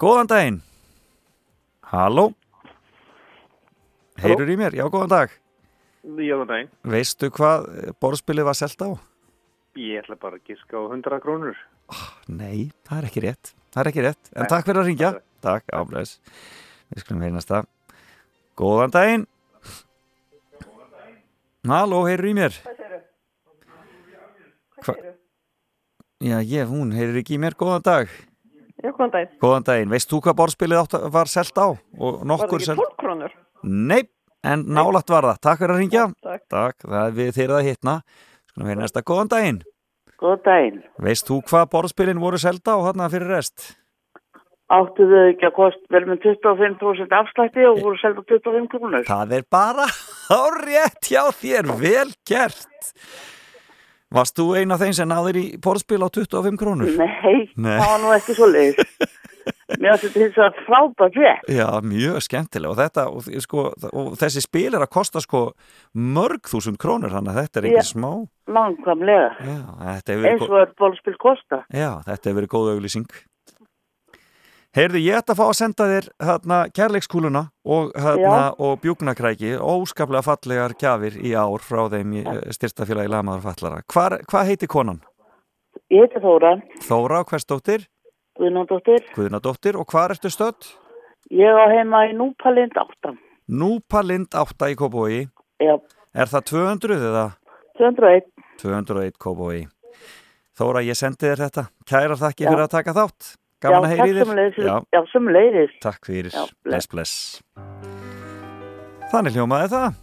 Góðan daginn. Halló. Heyrur í mér? Já, góðan dag. Já, nei. Veistu hvað borðspilið var selt á? Ég ætla bara að giska á 100 krónur. Nei, það er ekki rétt. Það er ekki rétt. En Nei, takk fyrir að ringja. Takk, áblæðis. Við skulum heyra næsta. Góðan daginn. Halló, heyrur í mér? Hva? Já, ég, hún heyrir ekki í mér. Góðan dag. Já, góðan daginn. Góðan daginn. Veist þú hvað borðspilið var selt á? Og Var það nokkur ekki 12 krónur? Nei, en nálægt var það. Takk fyrir að ringja. takk. Takk, það er við þeirra að hitna. Skulum heyra næsta. Góðan daginn. Góð daginn. Veist þú hvað borðspilin voru selt á þarna fyrir rest? Áttu þau ekki að kost vel með 25% afslætti og voru selda 25 krónur? Það er bara á rétt hjá þér, vel gert. Varst þú eina af þeim sem náðir í borðspil á 25 krónur? Nei, Nei. það var nú ekki svo leiðis. Mér til þess að frábært rétt. Já, mjög skemmtilega og, þetta, og, sko, og þessi spil er að kosta sko mörg þúsund krónur þannig að þetta er ekki smá Langsamlega. Já, þetta Eins og er bólspil kosta. já, þetta hefur verið góð auglýsing Heyrðu, ég ætla að fá að senda þér hérna, kærleikskúluna og, hérna, og bjúknakræki óskaplega fallegar gjafir í ár frá þeim í styrstafélagi Lamaður fallara Hvað heiti konan? Ég heiti Þóra, Þóra, hversdóttir? Guðnóndóttir. Guðnadóttir og hvar ertu stödd? Ég á heima í Núpalind 8. Núpa Lind 8 í Kópói Já, Er það 200 eða? 201. 201 Kópói Þóra, ég sendi þér þetta Kæra þakki Já. fyrir að taka þátt Gaman að Já, heyri takk þér. Já, Já, sömuleiðis. takk fyrir, Já, bless, bless Þannig hljómaði það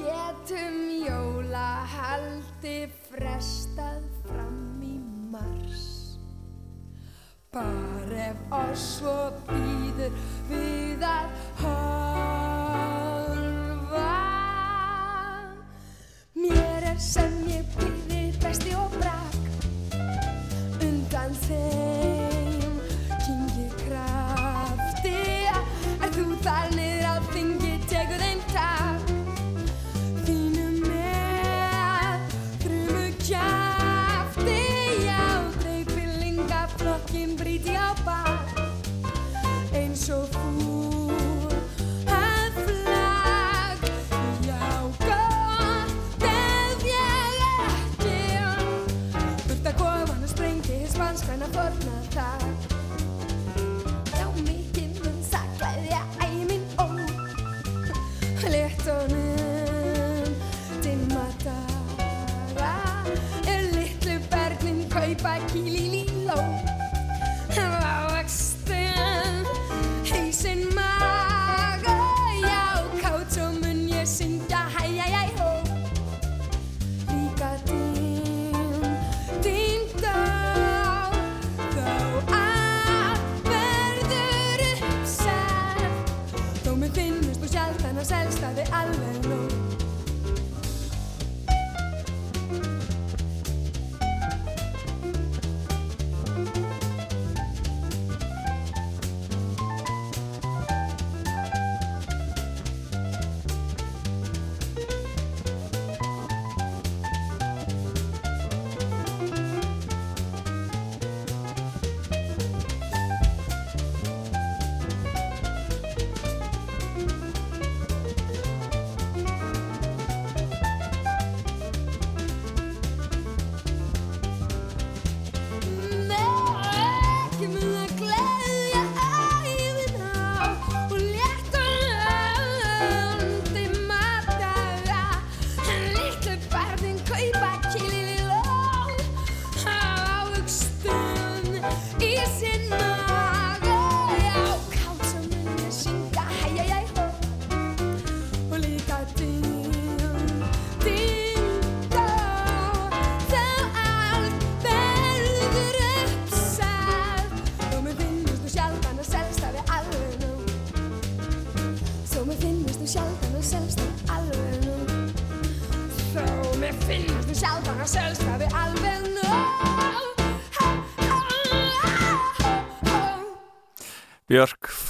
getum jólahaldi frestað fram í mars. Bara ef oss svo býður við að horfa Mér er sem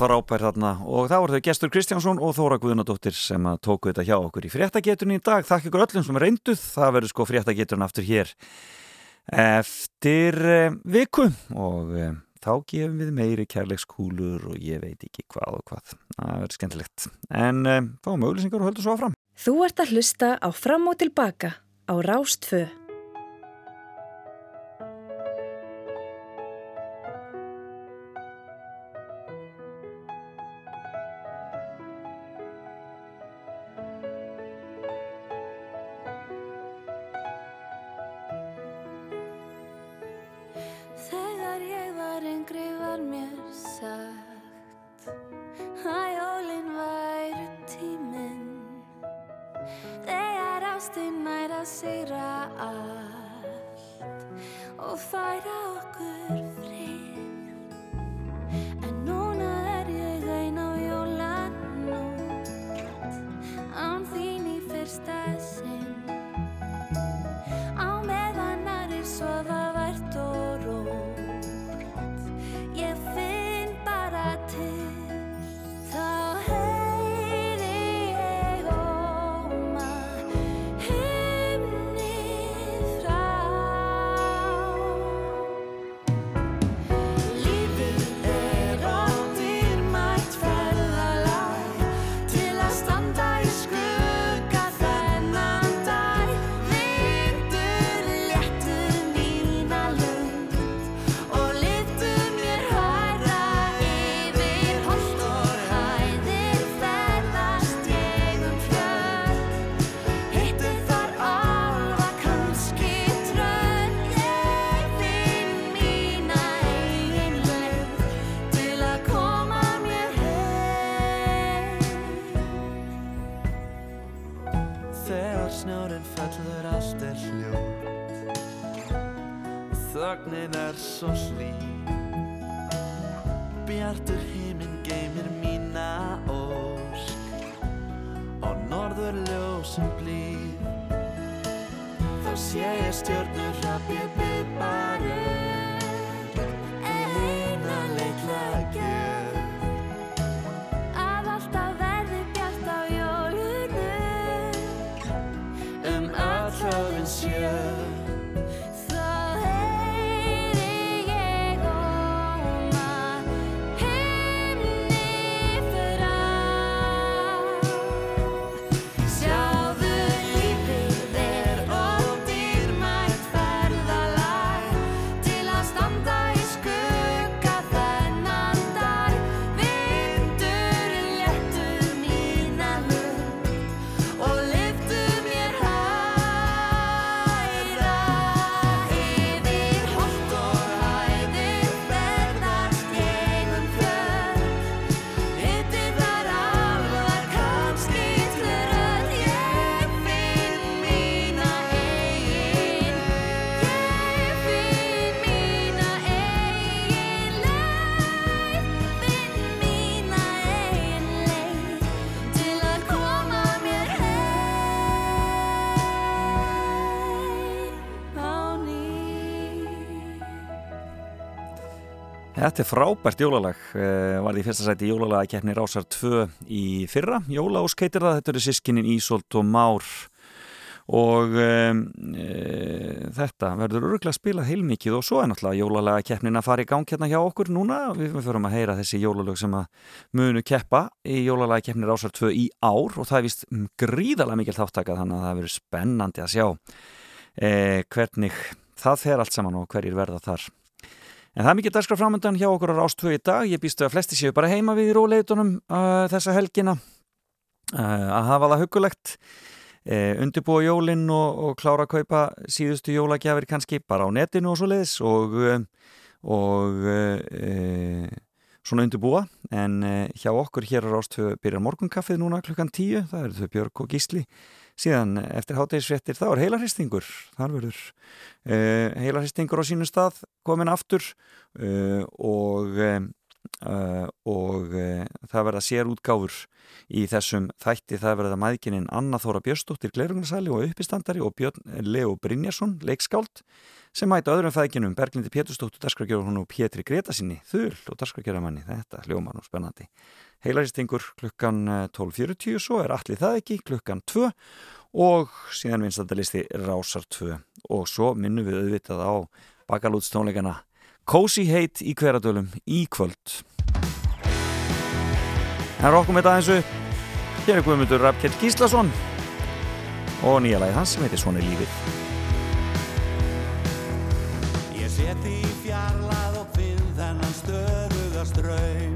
frábær þarna og þá voru þau Gestur Kristjánsson og Þóra Guðnadóttir sem tóku þetta hjá okkur í fréttageturinn í dag. Þakk ykkur öllum sem reynduð, það verður sko fréttageturinn aftur hér eftir eh, viku og eh, þá gefum við meiri kærleikskúlur og ég veit ekki hvað og hvað. Það verður skemmtilegt. En eh, fáum auðlýsingar og höldum svo áfram. Þú ert að hlusta á Fram og Tilbaka á Rástfö. 谢。Þetta er frábært jólalag, uh, var því fyrsta sæti jólalagakeppni Rásar 2 í fyrra, Jólaósk heitir það, þetta eru sískinin Ísolt og Már. Og uh, þetta verður öruglega spilað heilmikið og svo er náttúrulega jólalagakeppnin að fara í gang hérna hjá okkur núna, við förum að heyra þessi jólalög sem að munu keppa í jólalagakeppni Rásar 2 í ár. Og það er vist gríðalega mikil þáttakað þannig að það verður spennandi að sjá uh, hvernig það fer allt saman og hverjir verða þar. En það er mikið dagskraf framöndan hjá okkur á Rástvö í dag. Ég býstu að flesti séu bara heima við í róleitunum uh, þessa helgina uh, að hafa það hugulegt. Uh, undirbúa jólinn og, og klára að kaupa síðustu jólagjafir kannski bara á netinu og svo leiðis og, uh, og e, svona undirbúa en hjá okkur hér á Rástvö byrjar morgunkaffið núna klukkan tíu það eru þau Björg og Gísli síðan eftir hátegisfréttir þá er heilarhristingur þar verður e, heilarhristingur á sínum stað komin aftur e, og Uh, og uh, það verða sér útgáfur í þessum þætti. Það verða maðgininn Anna Þóra Björnsdóttir Gleirungarsæli og uppistandari og Björn Leo Brynjarsson, leikskáld sem mæta öðrum fæðginum Berglindi Pétursdóttur, darskragjörður og Pétri Gretasinni þull og darskragjörðamanni, þetta hljómar nú spennandi heilaristingur klukkan 12.40 svo er allir það ekki klukkan 2 og síðan vinstandalisti Rásar 2 og svo minnum við auðvitað á bakalútstónleikana Cozy Hate í hveradölum í kvöld. En rokkum þetta aðeins upp. Hér er Guðmundur Rappkjell Gíslason og nýja lagi hans sem heitir Svona lífið. Ég seti í fjarlað og finn þennan stöðuga ströym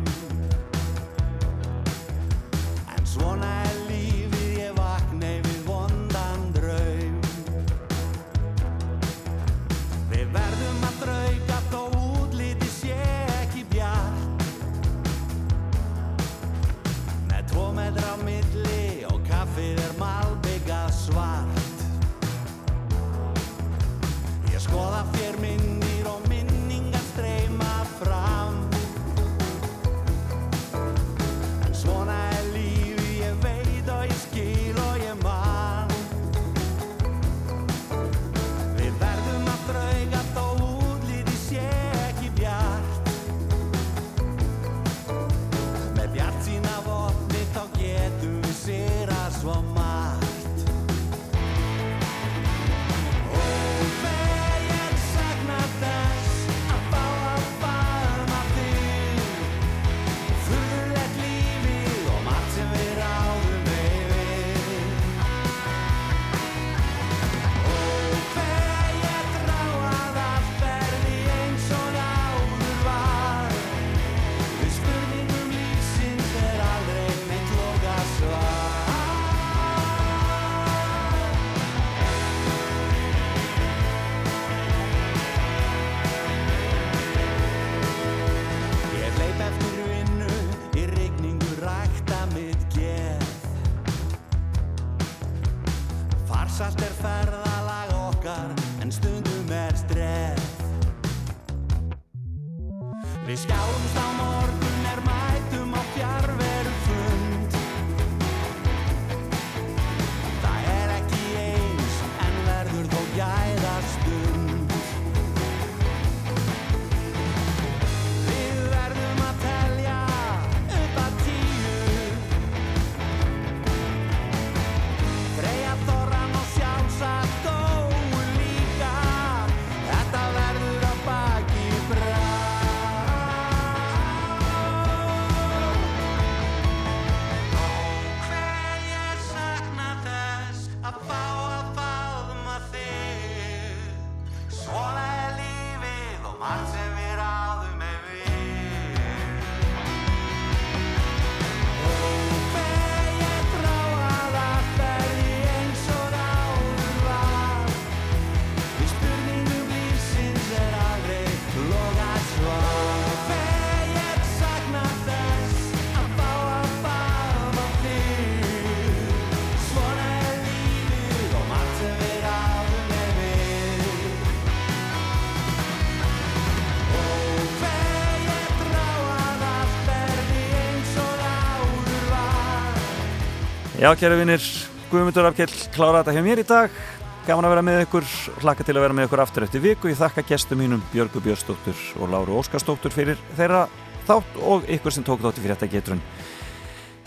Já, kæru vinnir, Guðmundur Afkell klára þetta hjá mér í dag. Gaman að vera með ykkur, hlakka til að vera með ykkur aftur eftir viku, ég þakka gestum mínum Björgu Björnsdóttur og Láru Óskarsdóttur fyrir þeirra þátt og ykkur sem tók þátt í fyrir þetta getrun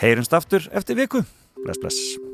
Heyrumst aftur eftir viku. Bless, bless